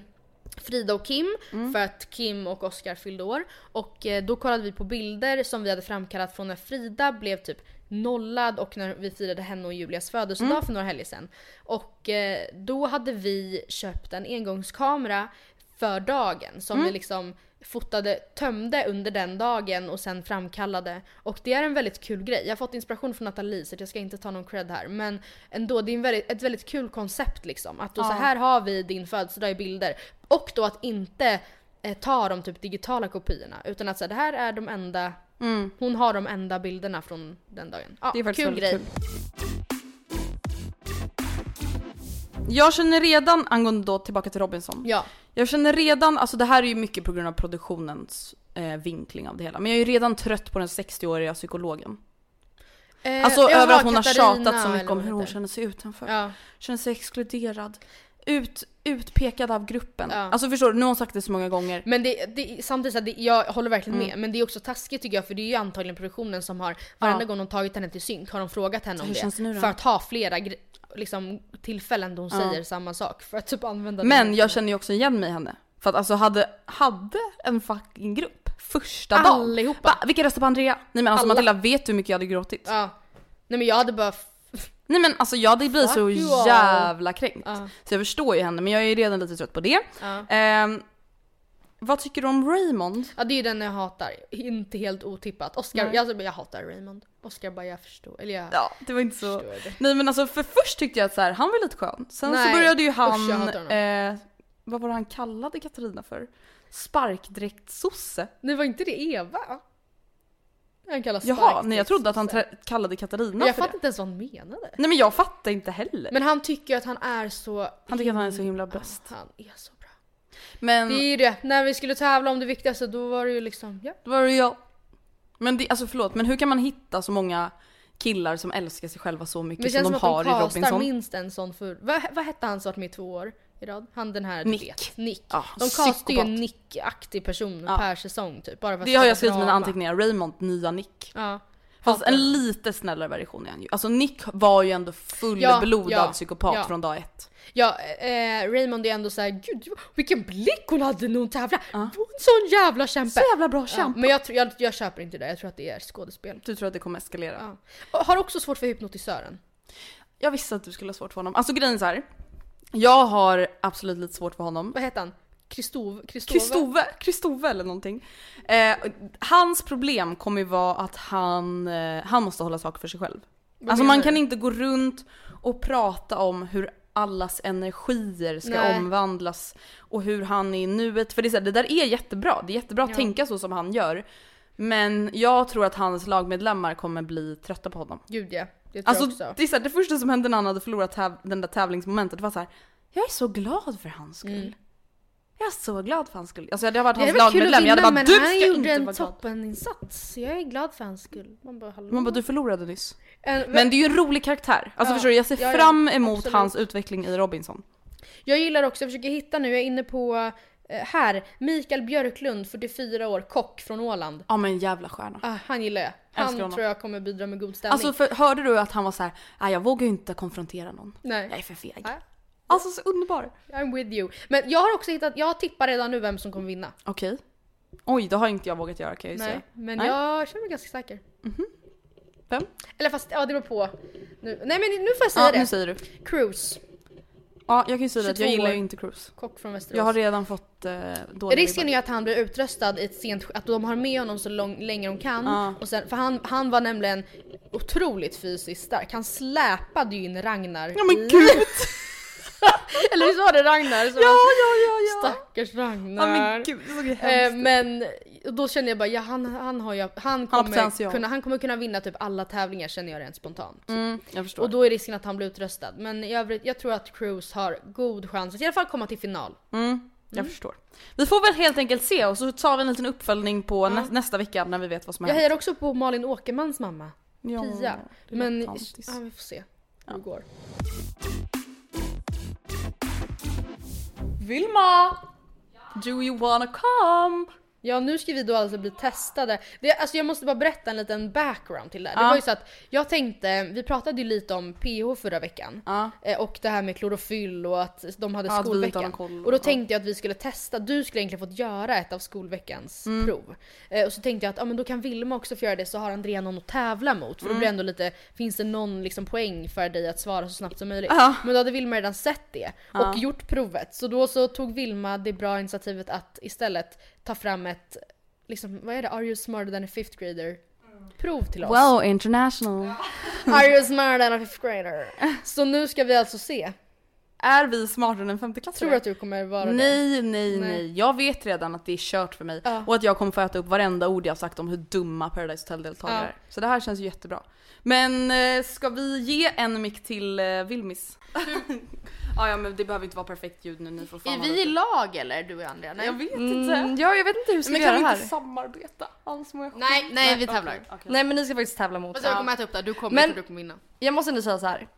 Frida och Kim Mm. för att Kim och Oskar fyllde år. Och eh, då kollade vi på bilder som vi hade framkallat från när Frida blev typ nollad och när vi firade henne och Julias födelsedag Mm. för några helger sedan. Och eh, då hade vi köpt en engångskamera för dagen som Mm. vi liksom fotade, tömde under den dagen och sen framkallade. Och det är en väldigt kul grej. Jag har fått inspiration från Nathalie så jag ska inte ta någon cred här. Men ändå, det är väldigt, ett väldigt kul koncept liksom. Att då så Ja. här har vi din födelsedag i bilder. Och då att inte eh, ta de typ digitala kopiorna. Utan att så här, det här är de enda, Mm. hon har de enda bilderna från den dagen. Ja, Det är faktiskt kul väldigt grej. kul. Jag känner redan, angående då tillbaka till Robinson. Ja. Jag känner redan, alltså det här är ju mycket på grund av produktionens eh, vinkling av det hela. Men jag är ju redan trött på den 60-åriga psykologen. Eh, Alltså över att hon har tjatat så mycket om hur hon känner sig utanför. Ja. Känner sig exkluderad. Ut, utpekad av gruppen. Ja. Alltså förstår du, nu har hon sagt det så många gånger. Men det, det, samtidigt, det, jag håller verkligen Mm. med. Men det är också taskigt tycker jag för det är ju antagligen produktionen som har varenda Ja. gång de tagit henne till synk har de frågat henne om hur det. det? För att ha flera liksom, tillfällen då hon Ja. säger samma sak. För att typ använda Men jag känner ju också igen mig i henne. För att alltså hade, hade en fucking grupp första dagen. Allihopa. Vilka röstar på Andrea? Nej men alltså Alla. Matilda, vet du hur mycket jag hade gråtit? Ja. Nej men jag hade bara... Nej men alltså jag hade blivit Fuck så jävla kränkt. Ja. Så jag förstår ju henne men jag är ju redan lite trött på det. Ja. Ehm, vad tycker du om Raymond? ja det är ju den jag hatar. Inte helt otippat. Oscar, Nej. jag, jag hatar Raymond. Oscar bara jag förstår. Eller jag Ja, det var inte så... det. Nej men alltså för först tyckte jag att så här, han var lite skön. Sen Nej, så började ju usch, han, honom. eh, vad var det han kallade Katarina för? Sparkdräkt-sosse? Nej var inte det Eva? Han kallas Jaha, nej jag trodde att han trä- kallade Katarina jag för fattar det. inte ens vad han menade. Nej men jag fattar inte heller. Men han tycker att han är så... Han tycker att han är så himla bäst. Han är så bra. Men Det är ju det, när vi skulle tävla om det viktigaste då var det ju liksom, ja. då var det jag. Men det, alltså förlåt, men hur kan man hitta så många killar som älskar sig själva så mycket det som känns de som att har de i castar Robinson? minst en sån för... Vad, vad hette han som varit med i två år i rad? Han den här, Nick. vet. Nick. Ja, de castar ju en Nick-aktig person Ja. per säsong typ. Bara för Det har jag skrivit i mina anteckningar, Raymond, nya Nick. Ja. Fast en lite snällare version är han ju. Alltså Nick var ju ändå fullblodad Ja, ja, psykopat ja. från dag ett. Ja, eh, Raymond är ändå såhär, gud vilken blick hon hade när hon tävlade. Är en sån jävla kämpe. Så jävla bra Ja, kämp. men jag, jag, jag köper inte det, jag tror att det är skådespel. Du tror att det kommer eskalera? Ja. Har också svårt för hypnotisören. Jag visste att du skulle ha svårt för honom. Alltså grejen är så här. Jag har absolut lite svårt för honom. Vad heter han? Kristov, Kristove? Kristove, Kristove eller någonting. Eh, hans problem kommer ju vara att han, eh, han måste hålla saker för sig själv. alltså menar man kan inte gå runt och prata om hur allas energier ska Nej. omvandlas och hur han är i nuet. För det, är så här, det där är jättebra, det är jättebra att Ja. tänka så som han gör. Men jag tror att hans lagmedlemmar kommer bli trötta på honom. Gud ja, det Alltså också. det, är så här, det första som hände när han hade förlorat täv- den där tävlingsmomentet, var så här. Jag är så glad för hans skull. Jag är så glad för hans skull. Alltså hade jag varit Mm. Det är hans lagmedlem, jag hade bara men du han ska gjorde inte en vara glad. toppeninsats. Jag är glad för hans skull. Man bara hallå. Man bara du förlorade nyss. En- Men det är ju en rolig karaktär. Alltså Ja, förstår du, jag ser ja, fram emot absolut. hans utveckling i Robinson. Jag gillar också, jag försöker hitta nu, jag är inne på här, Mikael Björklund, 44 år, kock från Åland. Ja men jävla stjärna. Ah, han gillar jag. Han honom. tror jag kommer bidra med god stämning. Alltså för, hörde du att han var så här, nej jag vågar ju inte konfrontera någon. Jag är Nej, för feg. Nej. Alltså så underbar. I'm with you. Men jag har också hittat, jag tippar redan nu vem som kommer vinna. Okej. Oj, det har inte jag vågat göra kan jag ju Nej, säga. men Nej. jag känner mig ganska säker. Vem? Eller fast, ja det beror på. Nu. Nej men nu får jag säga Ja, det. nu säger du. Cruise, Ja, jag kan ju säga att jag 22 gillar ju inte Cruise. kock från Västerås. Jag har redan fått eh, dåliga Risken är ju att han blir utröstad i ett sent att de har med honom så lång, länge de kan. Ja. Och sen, för han, han var nämligen otroligt fysiskt stark. Han släpade ju in Ragnar. Ja men gud! Eller visst var det Ragnar? Som ja, ja, ja, ja! Stackars Ja Ragnar. men gud, det såg ju Eh, hemskt ut. men då känner jag bara, ja han, han har ju, han kommer, potential. kunna, han kommer kunna vinna typ alla tävlingar känner jag rent spontant. Mm, jag förstår. Och då är risken att han blir utröstad. Men i övrigt, jag tror att Cruise har god chans att i alla fall komma till final. Mm, jag förstår. Vi får väl helt enkelt se och så tar vi en liten uppföljning på nä- nästa vecka när vi vet vad som har Jag hänt. hejar också på Malin Åkermans mamma, Ja, Pia. Men ja, vi får se hur det går. Vilma! Do you wanna come? Ja nu ska vi då alltså bli testade. Det, alltså jag måste bara berätta en liten background till det här. Det Ja. var ju så att jag tänkte, vi pratade ju lite om PH förra veckan. Ja. Eh, Och det här med klorofyll och att de hade Ja, skolveckan. Och då tänkte jag att vi skulle testa, du skulle egentligen fått göra ett av skolveckans Mm. prov. Eh, Och så tänkte jag att ja, men då kan Vilma också få göra det så har Andrea någon att tävla mot. För då Mm. blir det ändå lite, finns det någon liksom poäng för dig att svara så snabbt som möjligt? Men då hade Vilma redan sett det och gjort provet. Så då så tog Vilma det bra initiativet att istället ta fram ett, liksom, vad är det? Are you smarter than a fifth grader? Prov till oss. Wow, international. Are you smarter than a fifth grader? Så nu ska vi alltså se. Är vi smartare än en femteklassare? Tror du att du kommer vara det? Nej, nej, nej, Nej. Jag vet redan att det är kört för mig. Ja. Och att jag kommer få äta upp varenda ord jag har sagt om hur dumma Paradise Hotel-deltagare Ja. är. Så det här känns ju jättebra. Men eh, ska vi ge en mick till eh, Vilmis? ah, ja men det behöver inte vara perfekt ljud nu, ni får fan Är vi i lag eller du och Andrea? Nej, Jag vet Mm, inte. ja, jag vet inte hur vi ska Men göra kan vi här. inte samarbeta? Annars mår jag skit. nej, nej vi tävlar. okej, okej. Nej men ni ska faktiskt tävla mot Fast jag varandra. kommer äta upp det här, du kommer, Men- jag du kommer vinna. Jag måste ändå säga så här.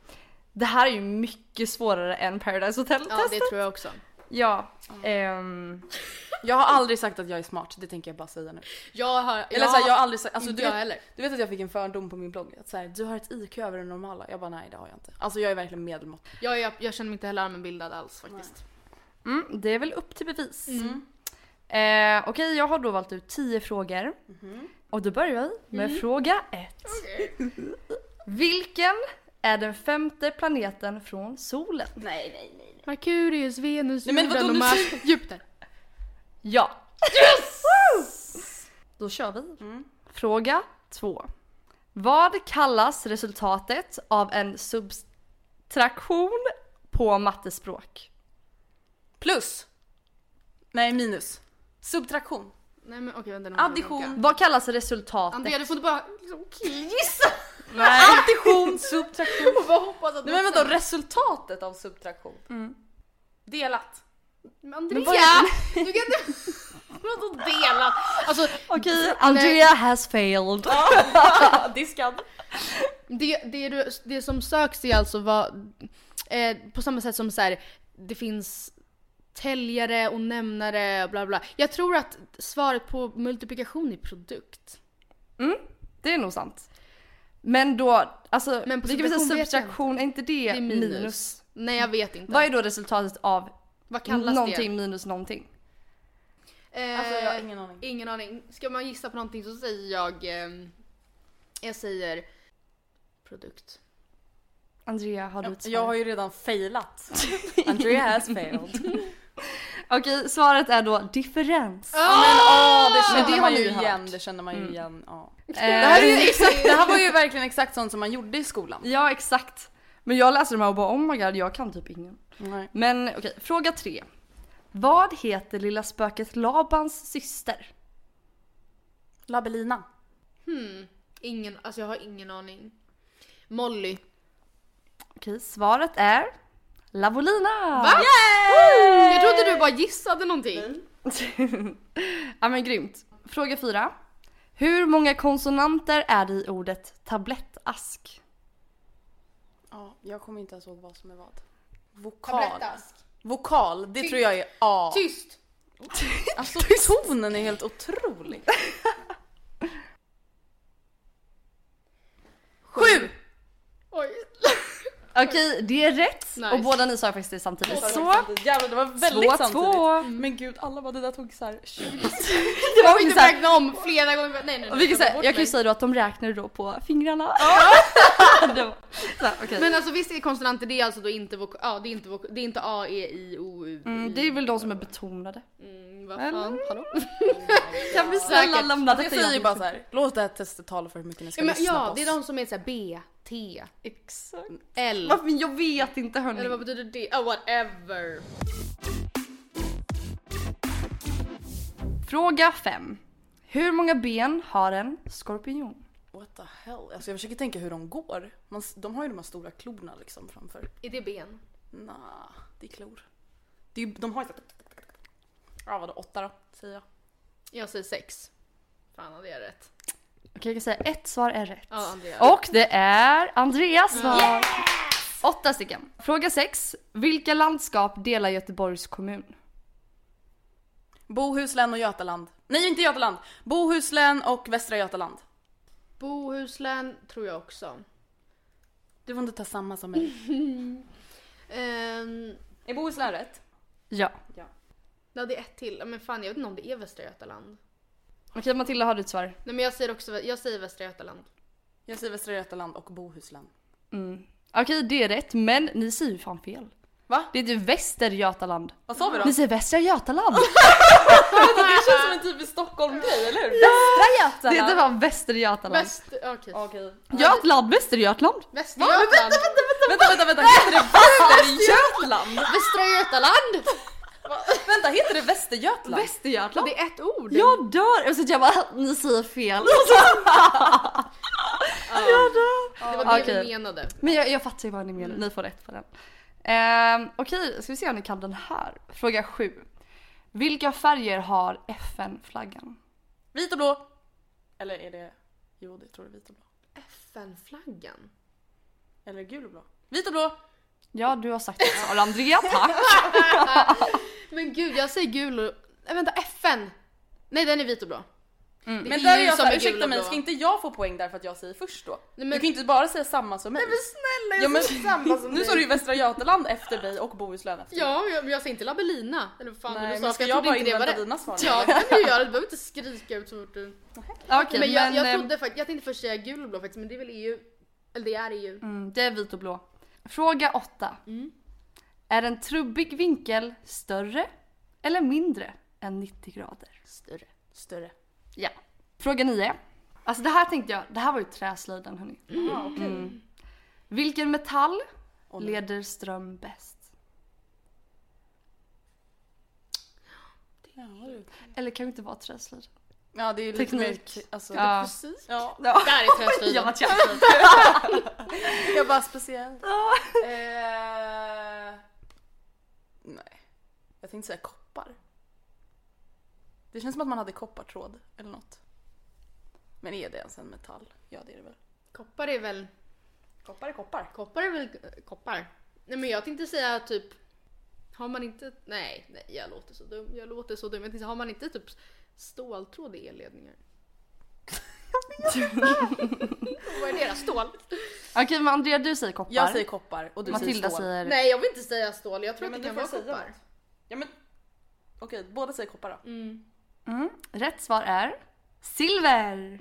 Det här är ju mycket svårare än Paradise Hotel Ja det tror jag också. Ja. ehm, Jag har aldrig sagt att jag är smart, det tänker jag bara säga nu. Jag har, Eller så här, jag har aldrig sagt, alltså, inte du, jag vet, heller. du vet att jag fick en fördom på min blogg, att så här, du har ett IQ över det normala. Jag bara nej det har jag inte. Alltså jag är verkligen medelmått. Jag, jag, jag känner mig inte heller allmänbildad alls faktiskt. mm, det är väl upp till bevis. Eh, Okej, jag har då valt ut 10 frågor. Och då börjar vi med fråga 1. Vilken är den femte planeten från solen? Nej nej nej. Merkurius, Venus, Nej, men vadå, Jorden och nu Mars, Jupiter. Ja! Yes! Då kör vi. Fråga 2. Vad kallas resultatet av en subtraktion på mattespråk? Plus. Nej minus. Subtraktion. Nej men okej vänta nu. Addition. Vad kallas resultatet? Andrea du får inte bara liksom gissa. Nej. Addition, subtraktion. Och bara hoppas att Nej men vadå resultatet av subtraktion? Delat. Men Andrea! Du kan inte... Vadå delat? Alltså Okej, Andrea has failed. Diskad. det, det, du, det som söks är alltså vad... Eh, på samma sätt som så här, det finns täljare och nämnare och bla bla. Jag tror att svaret på multiplikation är produkt. Mm, det är nog sant. Men då, alltså, Men på vi kan säga subtraktion är inte det, Det är minus. minus? Nej jag vet inte. Vad är då resultatet av Vad kallas någonting minus någonting? det? Eh, Alltså jag har ingen aning. Ingen aning. Ska man gissa på någonting så säger jag... ehm, jag säger produkt. Andrea, har du ett svar? Jag har ju redan failat. Andrea has failed. Okej, svaret är då differens. Men åh, det Men känner det har man ju hört. igen, det känner man ju igen. Ja. Eh, Det, här är ju exakt, det här var ju verkligen exakt sånt som man gjorde i skolan. Ja, exakt. Men jag läste de här och bara oh my god, jag kan typ ingen. Nej. Men okej, fråga tre. Vad heter lilla spöket Labans syster? Labelina. Hmm. Ingen, alltså jag har ingen aning. Molly. Okej, svaret är Lavolina! Va? Jag trodde du bara gissade någonting. ja men grymt. Fråga fyra. Hur många konsonanter är det i ordet tablettask? Ja, jag kommer inte ens ihåg vad som är vad. Vokal. Tablettask. Vokal, det tror jag är A. Tyst! Alltså tonen är helt otrolig. Sju! Oj. Okej, det är rätt. Nice. Och båda ni sa faktiskt det samtidigt. Så, Jävlar det var väldigt två, samtidigt. två. Men gud alla bara det där tog såhär 20 Det Jag var inte såhär, räkna om flera gånger. Nej nej nej. och vi kan ta säga, bort jag kan ju säga då att de räknade då på fingrarna. det var, så, här, okej. Men alltså visst är konsonanter det är alltså då inte vokal, ja det är inte vokal, det är inte A, E, I, O, U. mm, det är väl de som är betonade. Mm, vad fan, hallå? Kan vi snälla lämna Jag detta säger ju jobbigt? bara såhär, låt det här testet tala för hur mycket ni ska Ja, men, lyssna på ja oss. det är de som är såhär B, T, Exakt. L. Varför? Jag vet inte hörni. Eller vad betyder det? Oh, whatever. Fråga 5. Hur många ben har en skorpion? What the hell? Alltså jag försöker tänka hur de går. Man, de har ju de här stora klorna liksom framför. Är det ben? Nah, det är klor. Det är, de har ju Ja vadå, åtta då? Säger jag. Jag säger sex. Fan hade jag rätt. Okej, jag kan säga ett svar är rätt. Ja. Och det är Andreas svar. Åtta stycken. Fråga 6. Vilka landskap delar Göteborgs kommun? Bohuslän och Götaland. Nej inte Götaland! Bohuslän och Västra Götaland. Bohuslän tror jag också. Du får inte ta samma som mig. Ehm, Är Bohuslän rätt? Ja. ja det är ett till. Ja, Men fan jag vet inte om det är Västra Götaland. Okej Matilda, har du ett svar? Nej men jag säger också, jag säger Västra Götaland. Jag säger Västra Götaland och Bohuslän. Mm. Okej, det är rätt, men ni säger ju fan fel. Va? Det är ju Västergötaland. Vad sa vi då? Ni säger Västra Götaland. Det känns som en typisk Stockholm-grej, eller hur? Västra Det heter fan Västergötaland. Väst... Okej. Okej. Götland, Västergötland. Västergötland! Vänta, vänta, vänta, heter det Västergötland? Västra Götaland! Vänta, heter det Västergötland? Västergötland? Det är ett ord! Jag dör! Och så jag bara, ni säger fel. Det var det Okej. vi menade. Men jag, jag fattar ju vad ni menar, ni får rätt på den. Ehm, Okej, ska vi se om ni kan den här. Fråga 7. Vilka färger har FN-flaggan? Vit och blå. Eller är det... Jo, det tror jag är vit och blå. FN-flaggan? Eller gul och blå. Vit och blå! Ja, du har sagt det svar. Andrea, tack. Men gud, jag säger gul och... Nej vänta, FN! Nej den är vit och blå. Det Men där är jag såhär, ursäkta mig, ska inte jag få poäng därför att jag säger först då? Nej, Du men, kan inte bara säga samma som mig. men snälla Ja, men, samma som nu sa du ju Västra Götaland efter dig och Bohuslän efter mig. Ja, jag, men jag säger inte Labellina. Eller vad fan Nej, du sa. men för ska jag jag bara inte det var invänta dina svar? Ja, det kan du göra. Du behöver inte skrika ut så fort du... Okej, men jag, jag eh, trodde faktiskt, jag tänkte först säga gul och blå faktiskt, men det är väl EU? Eller det är EU. mm, det är vit och blå. Fråga 8. Är en trubbig vinkel större eller mindre än 90 grader? Större. Större. Ja. Fråga 9. Alltså det här tänkte jag, det här var ju träslöjden hörni. Ah, okej. Mm. Vilken metall nej. leder ström bäst? Eller kan det inte vara träslöjd? Ja, det är ju lite mer... Teknik. Alltså, Ja. Precis. ja. Där är träslöjden. Jag var. Jag bara speciellt. eh, nej. Jag tänkte säga koppar. Det känns som att man hade koppartråd eller något. Men är det ens en metall? Ja det är det väl. Koppar är väl... Koppar är koppar. Koppar är väl koppar? Nej men jag tänkte säga typ... Har man inte... Nej, nej jag låter så dum. Jag låter så dum. Jag tänkte har man inte typ ståltråd i elledningar? Vad är deras stål? Okej men Andrea du säger koppar. Jag säger koppar och du Matilda säger stål. säger... Nej jag vill inte säga stål, jag tror Nej, att det kan vara koppar. Ja men okej, båda säger koppar då. Mm. Mm. Rätt svar är silver.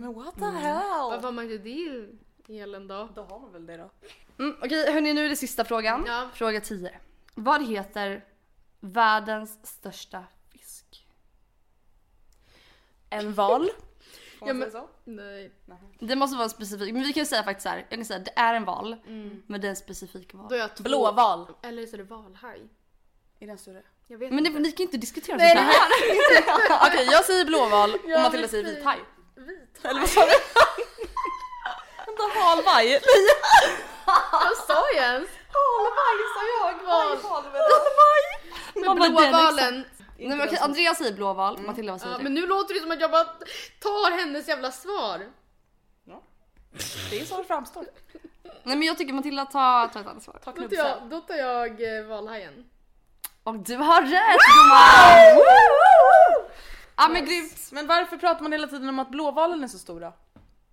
Men what the Varför hell? har man inte det i elen då? Då har man väl det då. Mm, Okej hörni nu är det sista frågan. Ja. Fråga 10. Vad heter världens största? En val. Får Ja, man säga så? Nej. Det måste vara specifikt, men vi kan ju säga faktiskt så här. Jag kan säga det är en val, men det är en specifik val. Då är jag två. Blåval. Eller så är det valhaj. Är den större? Jag vet Men det, inte. ni kan ju inte diskutera Nej, sånt här. Okej jag säger blåval och Ja, Matilda säger vithaj. Vit. Eller vad sa du? Vänta halvaj. Vad sa jag ens? Halvaj sa jag. Val. Man Men blåvalen. Nej, men okej, Andreas säger blåval, Matilda vad säger Ja, du? men nu låter det som att jag bara tar hennes jävla svar. Det är så det framstår. Nej men jag tycker Matilda tar, tar ett annat svar. Ta Då tar knubbsen. jag, då tar jag eh, valhajen. Och du har rätt gumman! Ja men grymt! Men varför pratar man hela tiden om att blåvalen är så stora?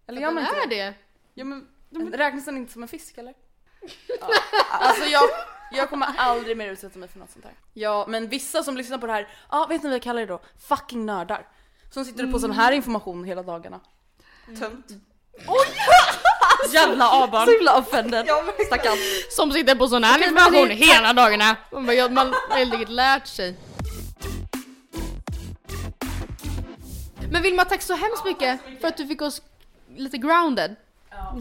Eller gör man inte är det? det. Ja men räknas den inte som en fisk eller? Ja. Alltså jag, jag kommer aldrig mer utsätta mig för något sånt här. Ja men vissa som lyssnar på det här, ja vet ni vad jag kallar det då? Fucking nördar. Som sitter på sån här information hela dagarna. Tönt. Oj! Jävla Så A-barn. himla offended. Stackarn. Som sitter på sån här information hela dagarna. Ja, Man har helt enkelt lärt sig. Men Vilma, tack så hemskt mycket för att du fick oss lite grounded.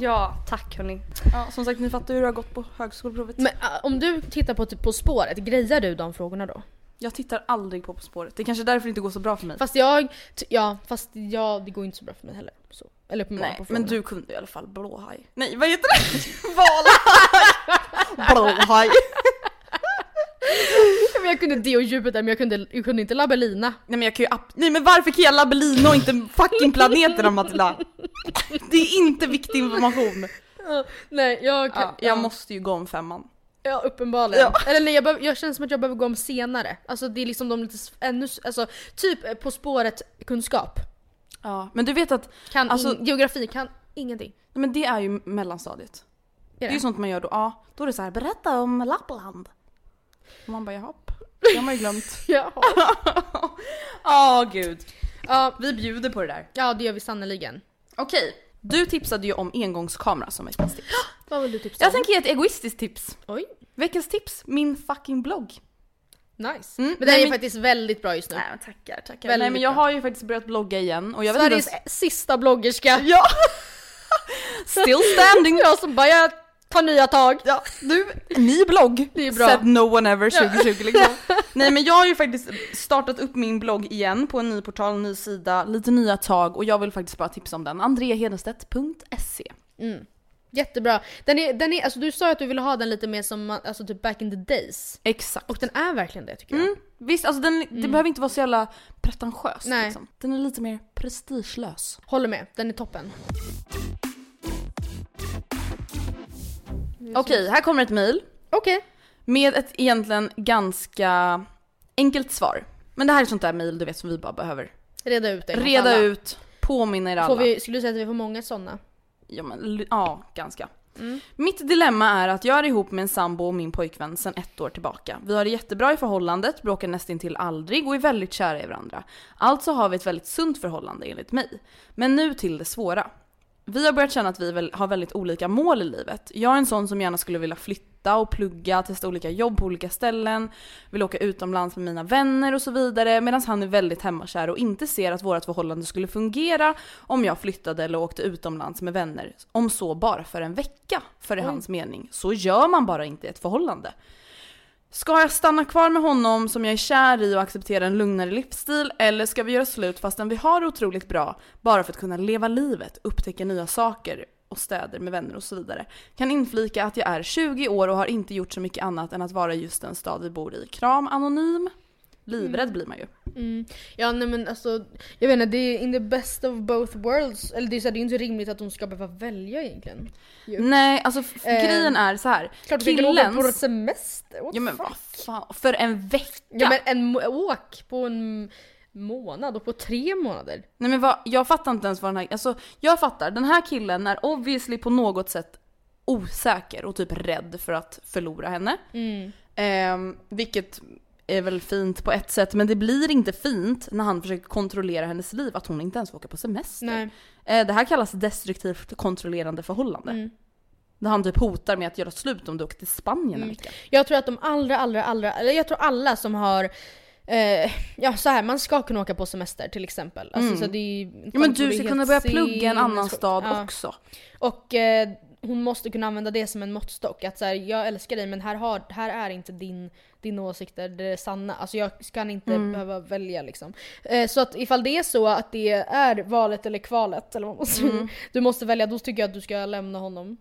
Ja, tack hörni. Ja, som sagt ni fattar hur det har gått på högskoleprovet. Men äh, om du tittar på, typ, på spåret, grejar du de frågorna då? Jag tittar aldrig på På spåret. Det är kanske är därför det inte går så bra för mig. Fast jag, t- ja fast ja, det går inte så bra för mig heller. Så. Eller på Nej, på men du kunde i alla fall blåhaj. Nej, vad heter det? Valhaj! blåhaj. Men jag kunde det och Jupiter men jag kunde, jag kunde inte labellina. Nej men jag kan ju app- Nej men varför kan jag labellina och inte fucking planeterna Matilda? Det är inte viktig information. Nej, jag, Ja, jag måste ju gå om femman. Ja uppenbarligen. Ja. Eller nej jag, behöver, jag känner som att jag behöver gå om senare. Alltså det är liksom de lite ännu, alltså typ eh, På spåret kunskap. Ja, men du vet att Kan Alltså- in, geografi, kan ingenting. nej, men det är ju mellanstadiet. Är Det är det? ju sånt man gör då. Ja, då är det så här, berätta om Lappland. Och man bara japp, det har man ju glömt. Ja. Åh gud. ja, Vi bjuder på det där. ja det gör vi sannoliken. Okej, du tipsade ju om engångskamera som veckans tips. Vad vill du tipsa Jag om? tänker ge ett egoistiskt tips. Oj, Veckans tips, min fucking blogg. nice. Mm, Men den är men- faktiskt väldigt bra just nu. Nej tackar, tackar. Väldigt Nej men jag bra. har ju faktiskt börjat blogga igen och jag vet inte Sveriges sista bloggerska. Ja! Still standing! Jag som bara, jag tar nya tag. Ja, du, ny blogg! Det är bra. Said no one ever 2020 liksom. Nej men jag har ju faktiskt startat upp min blogg igen på en ny portal, ny sida, lite nya tag och jag vill faktiskt bara tipsa om den. andreahedenstedt.se Mm. Jättebra. Den är, den är, alltså du sa att du ville ha den lite mer som alltså typ back in the days. Exakt. Och den är verkligen det tycker jag. Mm, visst, alltså den, det behöver inte vara så jävla pretentiöst Nej. liksom. Den är lite mer prestigelös. Håller med, den är toppen. Okej, här kommer ett mail. Okej. Med ett egentligen ganska enkelt svar. Men det här är sånt där mail du vet som vi bara behöver Reda ut det. reda alla. ut, påminna er alla. Får vi, skulle du säga att vi får många sådana? Ja, men, ja ganska. Mitt dilemma är att jag är ihop med en sambo och min pojkvän sedan ett år tillbaka. Vi har det jättebra i förhållandet, bråkar nästintill aldrig och är väldigt kära i varandra. Alltså har vi ett väldigt sunt förhållande enligt mig. Men nu till det svåra. Vi har börjat känna att vi har väldigt olika mål i livet. Jag är en sån som gärna skulle vilja flytta och plugga, testa olika jobb på olika ställen, vill åka utomlands med mina vänner och så vidare. Medan han är väldigt hemmakär och inte ser att vårt förhållande skulle fungera om jag flyttade eller åkte utomlands med vänner. Om så bara för en vecka, för i hans mening. Så gör man bara inte i ett förhållande. Ska jag stanna kvar med honom som jag är kär i och acceptera en lugnare livsstil eller ska vi göra slut fastän vi har det otroligt bra bara för att kunna leva livet, upptäcka nya saker och städer med vänner och så vidare. Kan inflika att jag är 20 år och har inte gjort så mycket annat än att vara just den stad vi bor i. Kram anonym. Livrädd blir man ju. Mm. Ja nej men alltså, jag vet inte, det är in the best of both worlds. Eller det är, så här, det är inte rimligt att de ska behöva välja egentligen. Jo. Nej, alltså Eh, grejen är så här. Klart kan åka på Killens... semester. What Ja men vad fan, för en vecka? Ja men en, åk på en månad och på tre månader. Nej men vad, jag fattar inte ens vad den här, alltså jag fattar, den här killen är obviously på något sätt osäker och typ rädd för att förlora henne. Mm. Eh, vilket är väl fint på ett sätt men det blir inte fint när han försöker kontrollera hennes liv att hon inte ens får åka på semester. Nej. Eh, det här kallas destruktivt kontrollerande förhållande. Mm. Där han typ hotar med att göra slut om du åker till Spanien en Mm. vecka. Jag tror att de allra, allra, allra, eller jag tror alla som har Eh, ja så här, man ska kunna åka på semester till exempel. Alltså, Mm. så det är, Ja men du ska kunna börja plugga i en annan stad Ja. också. Och eh, hon måste kunna använda det som en måttstock. Att så här, jag älskar dig men här, har, här är inte din, din åsikter det sanna. Alltså jag kan inte Mm. behöva välja liksom. Eh, så att ifall det är så att det är valet eller kvalet, eller vad man säger, Mm. du måste välja, då tycker jag att du ska lämna honom.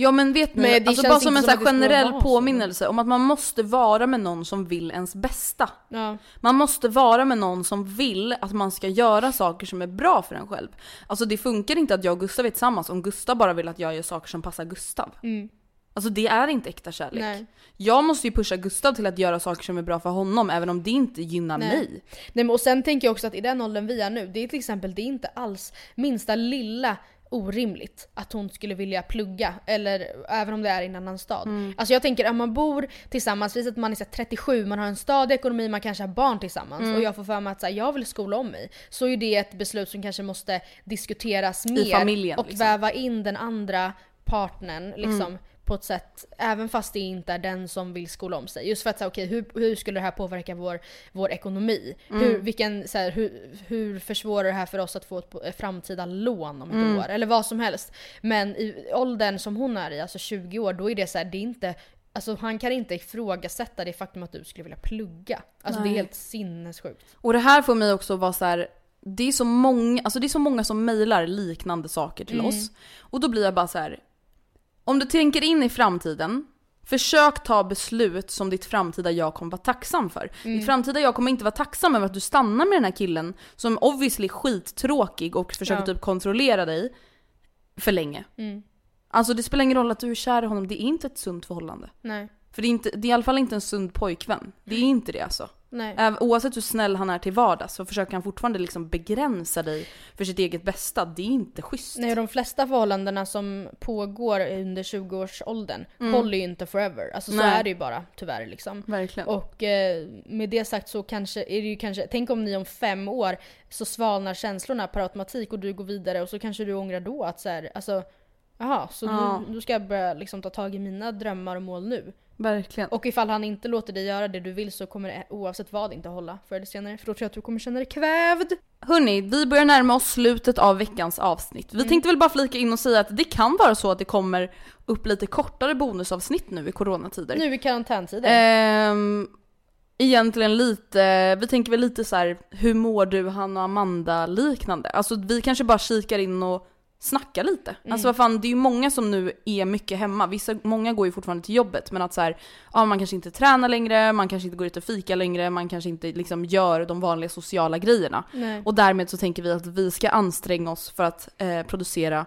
Ja men vet ni, Men alltså bara som en som så generell påminnelse om att man måste vara med någon som vill ens bästa. Ja. Man måste vara med någon som vill att man ska göra saker som är bra för en själv. Alltså det funkar inte att jag och Gustav är tillsammans om Gustav bara vill att jag gör saker som passar Gustav. Mm. Alltså det är inte äkta kärlek. Nej. Jag måste ju pusha Gustav till att göra saker som är bra för honom även om det inte gynnar Nej. mig. Nej, men och sen tänker jag också att i den åldern vi är nu, det är till exempel det är inte alls minsta lilla orimligt att hon skulle vilja plugga, eller även om det är i en annan stad. Mm. Alltså jag tänker om man bor tillsammans, vis att man är så här 37, man har en stadig ekonomi, man kanske har barn tillsammans Mm. och jag får för mig att så här, jag vill skola om mig. Så är det ett beslut som kanske måste diskuteras mer familjen, och liksom. väva in den andra partnern liksom Mm. På ett sätt, även fast det inte är den som vill skola om sig. Just för att säga okej hur, hur skulle det här påverka vår, vår ekonomi? Mm. Hur, vilken, så här, hur, hur försvårar det här för oss att få ett, framtida lån om ett Mm. år? Eller vad som helst. Men i åldern som hon är i, alltså 20 år, då är det så här, det är inte Alltså han kan inte ifrågasätta det faktum att du skulle vilja plugga. Alltså det Nej. är helt sinnessjukt. Och det här får mig också vara så här. Det är så många, alltså det är så många som mejlar liknande saker till Mm. oss. Och då blir jag bara så här. Om du tänker in i framtiden, försök ta beslut som ditt framtida jag kommer vara tacksam för. Mm. Ditt framtida jag kommer inte vara tacksam över att du stannar med den här killen som obviously är skittråkig och försöker Ja. typ kontrollera dig för länge. Mm. Alltså det spelar ingen roll att du är kär i honom, det är inte ett sunt förhållande. Nej. För det är, inte, det är i alla fall inte en sund pojkvän. Det är inte det alltså. Nej. Oavsett hur snäll han är till vardags så försöker han fortfarande liksom begränsa dig för sitt eget bästa. Det är inte schysst. Nej, de flesta förhållandena som pågår under 20-årsåldern Mm. håller ju inte forever. Alltså så är det ju bara tyvärr liksom. Verkligen. Och eh, med det sagt så kanske är det ju kanske, tänk om ni om fem år så svalnar känslorna per automatik och du går vidare och så kanske du ångrar då att så här, alltså Jaha, så Ja. nu, nu ska jag börja liksom ta tag i mina drömmar och mål nu. Verkligen. Och ifall han inte låter dig göra det du vill så kommer det oavsett vad inte hålla förr eller senare. För då tror jag att du kommer känna dig kvävd. Hörni, vi börjar närma oss slutet av veckans avsnitt. Mm. Vi tänkte väl bara flika in och säga att det kan vara så att det kommer upp lite kortare bonusavsnitt nu i coronatider. Nu i karantäntider. Ehm, egentligen lite, vi tänker väl lite så här, hur mår du Hanna och Amanda liknande? Alltså vi kanske bara kikar in och snackar lite. Mm. Alltså vad fan, det är ju många som nu är mycket hemma. Vissa, många går ju fortfarande till jobbet men att så här, ja man kanske inte tränar längre, man kanske inte går ut och fika längre, man kanske inte liksom gör de vanliga sociala grejerna. Nej. Och därmed så tänker vi att vi ska anstränga oss för att eh, producera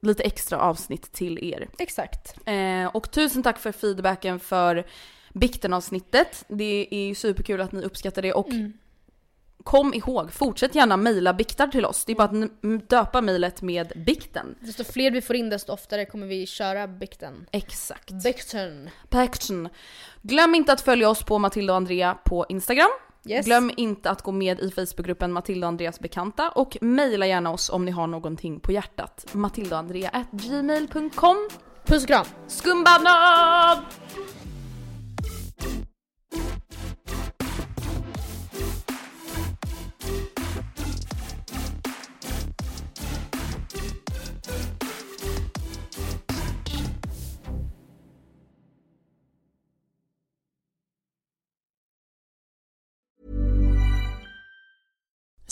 lite extra avsnitt till er. Exakt. Eh, och tusen tack för feedbacken för Bikten-avsnittet. Det är ju superkul att ni uppskattar det och Mm. Kom ihåg, fortsätt gärna mejla biktar till oss. Det är bara att döpa mejlet med bikten. Desto fler vi får in desto oftare kommer vi köra bikten. Exakt. Bikten. Bikten. Glöm inte att följa oss på Matilda och Andrea på Instagram. Yes. Glöm inte att gå med i Facebookgruppen Matilda och Andreas bekanta och mejla gärna oss om ni har någonting på hjärtat. matildaandrea.gmail.com Puss och kram. Skumbanan!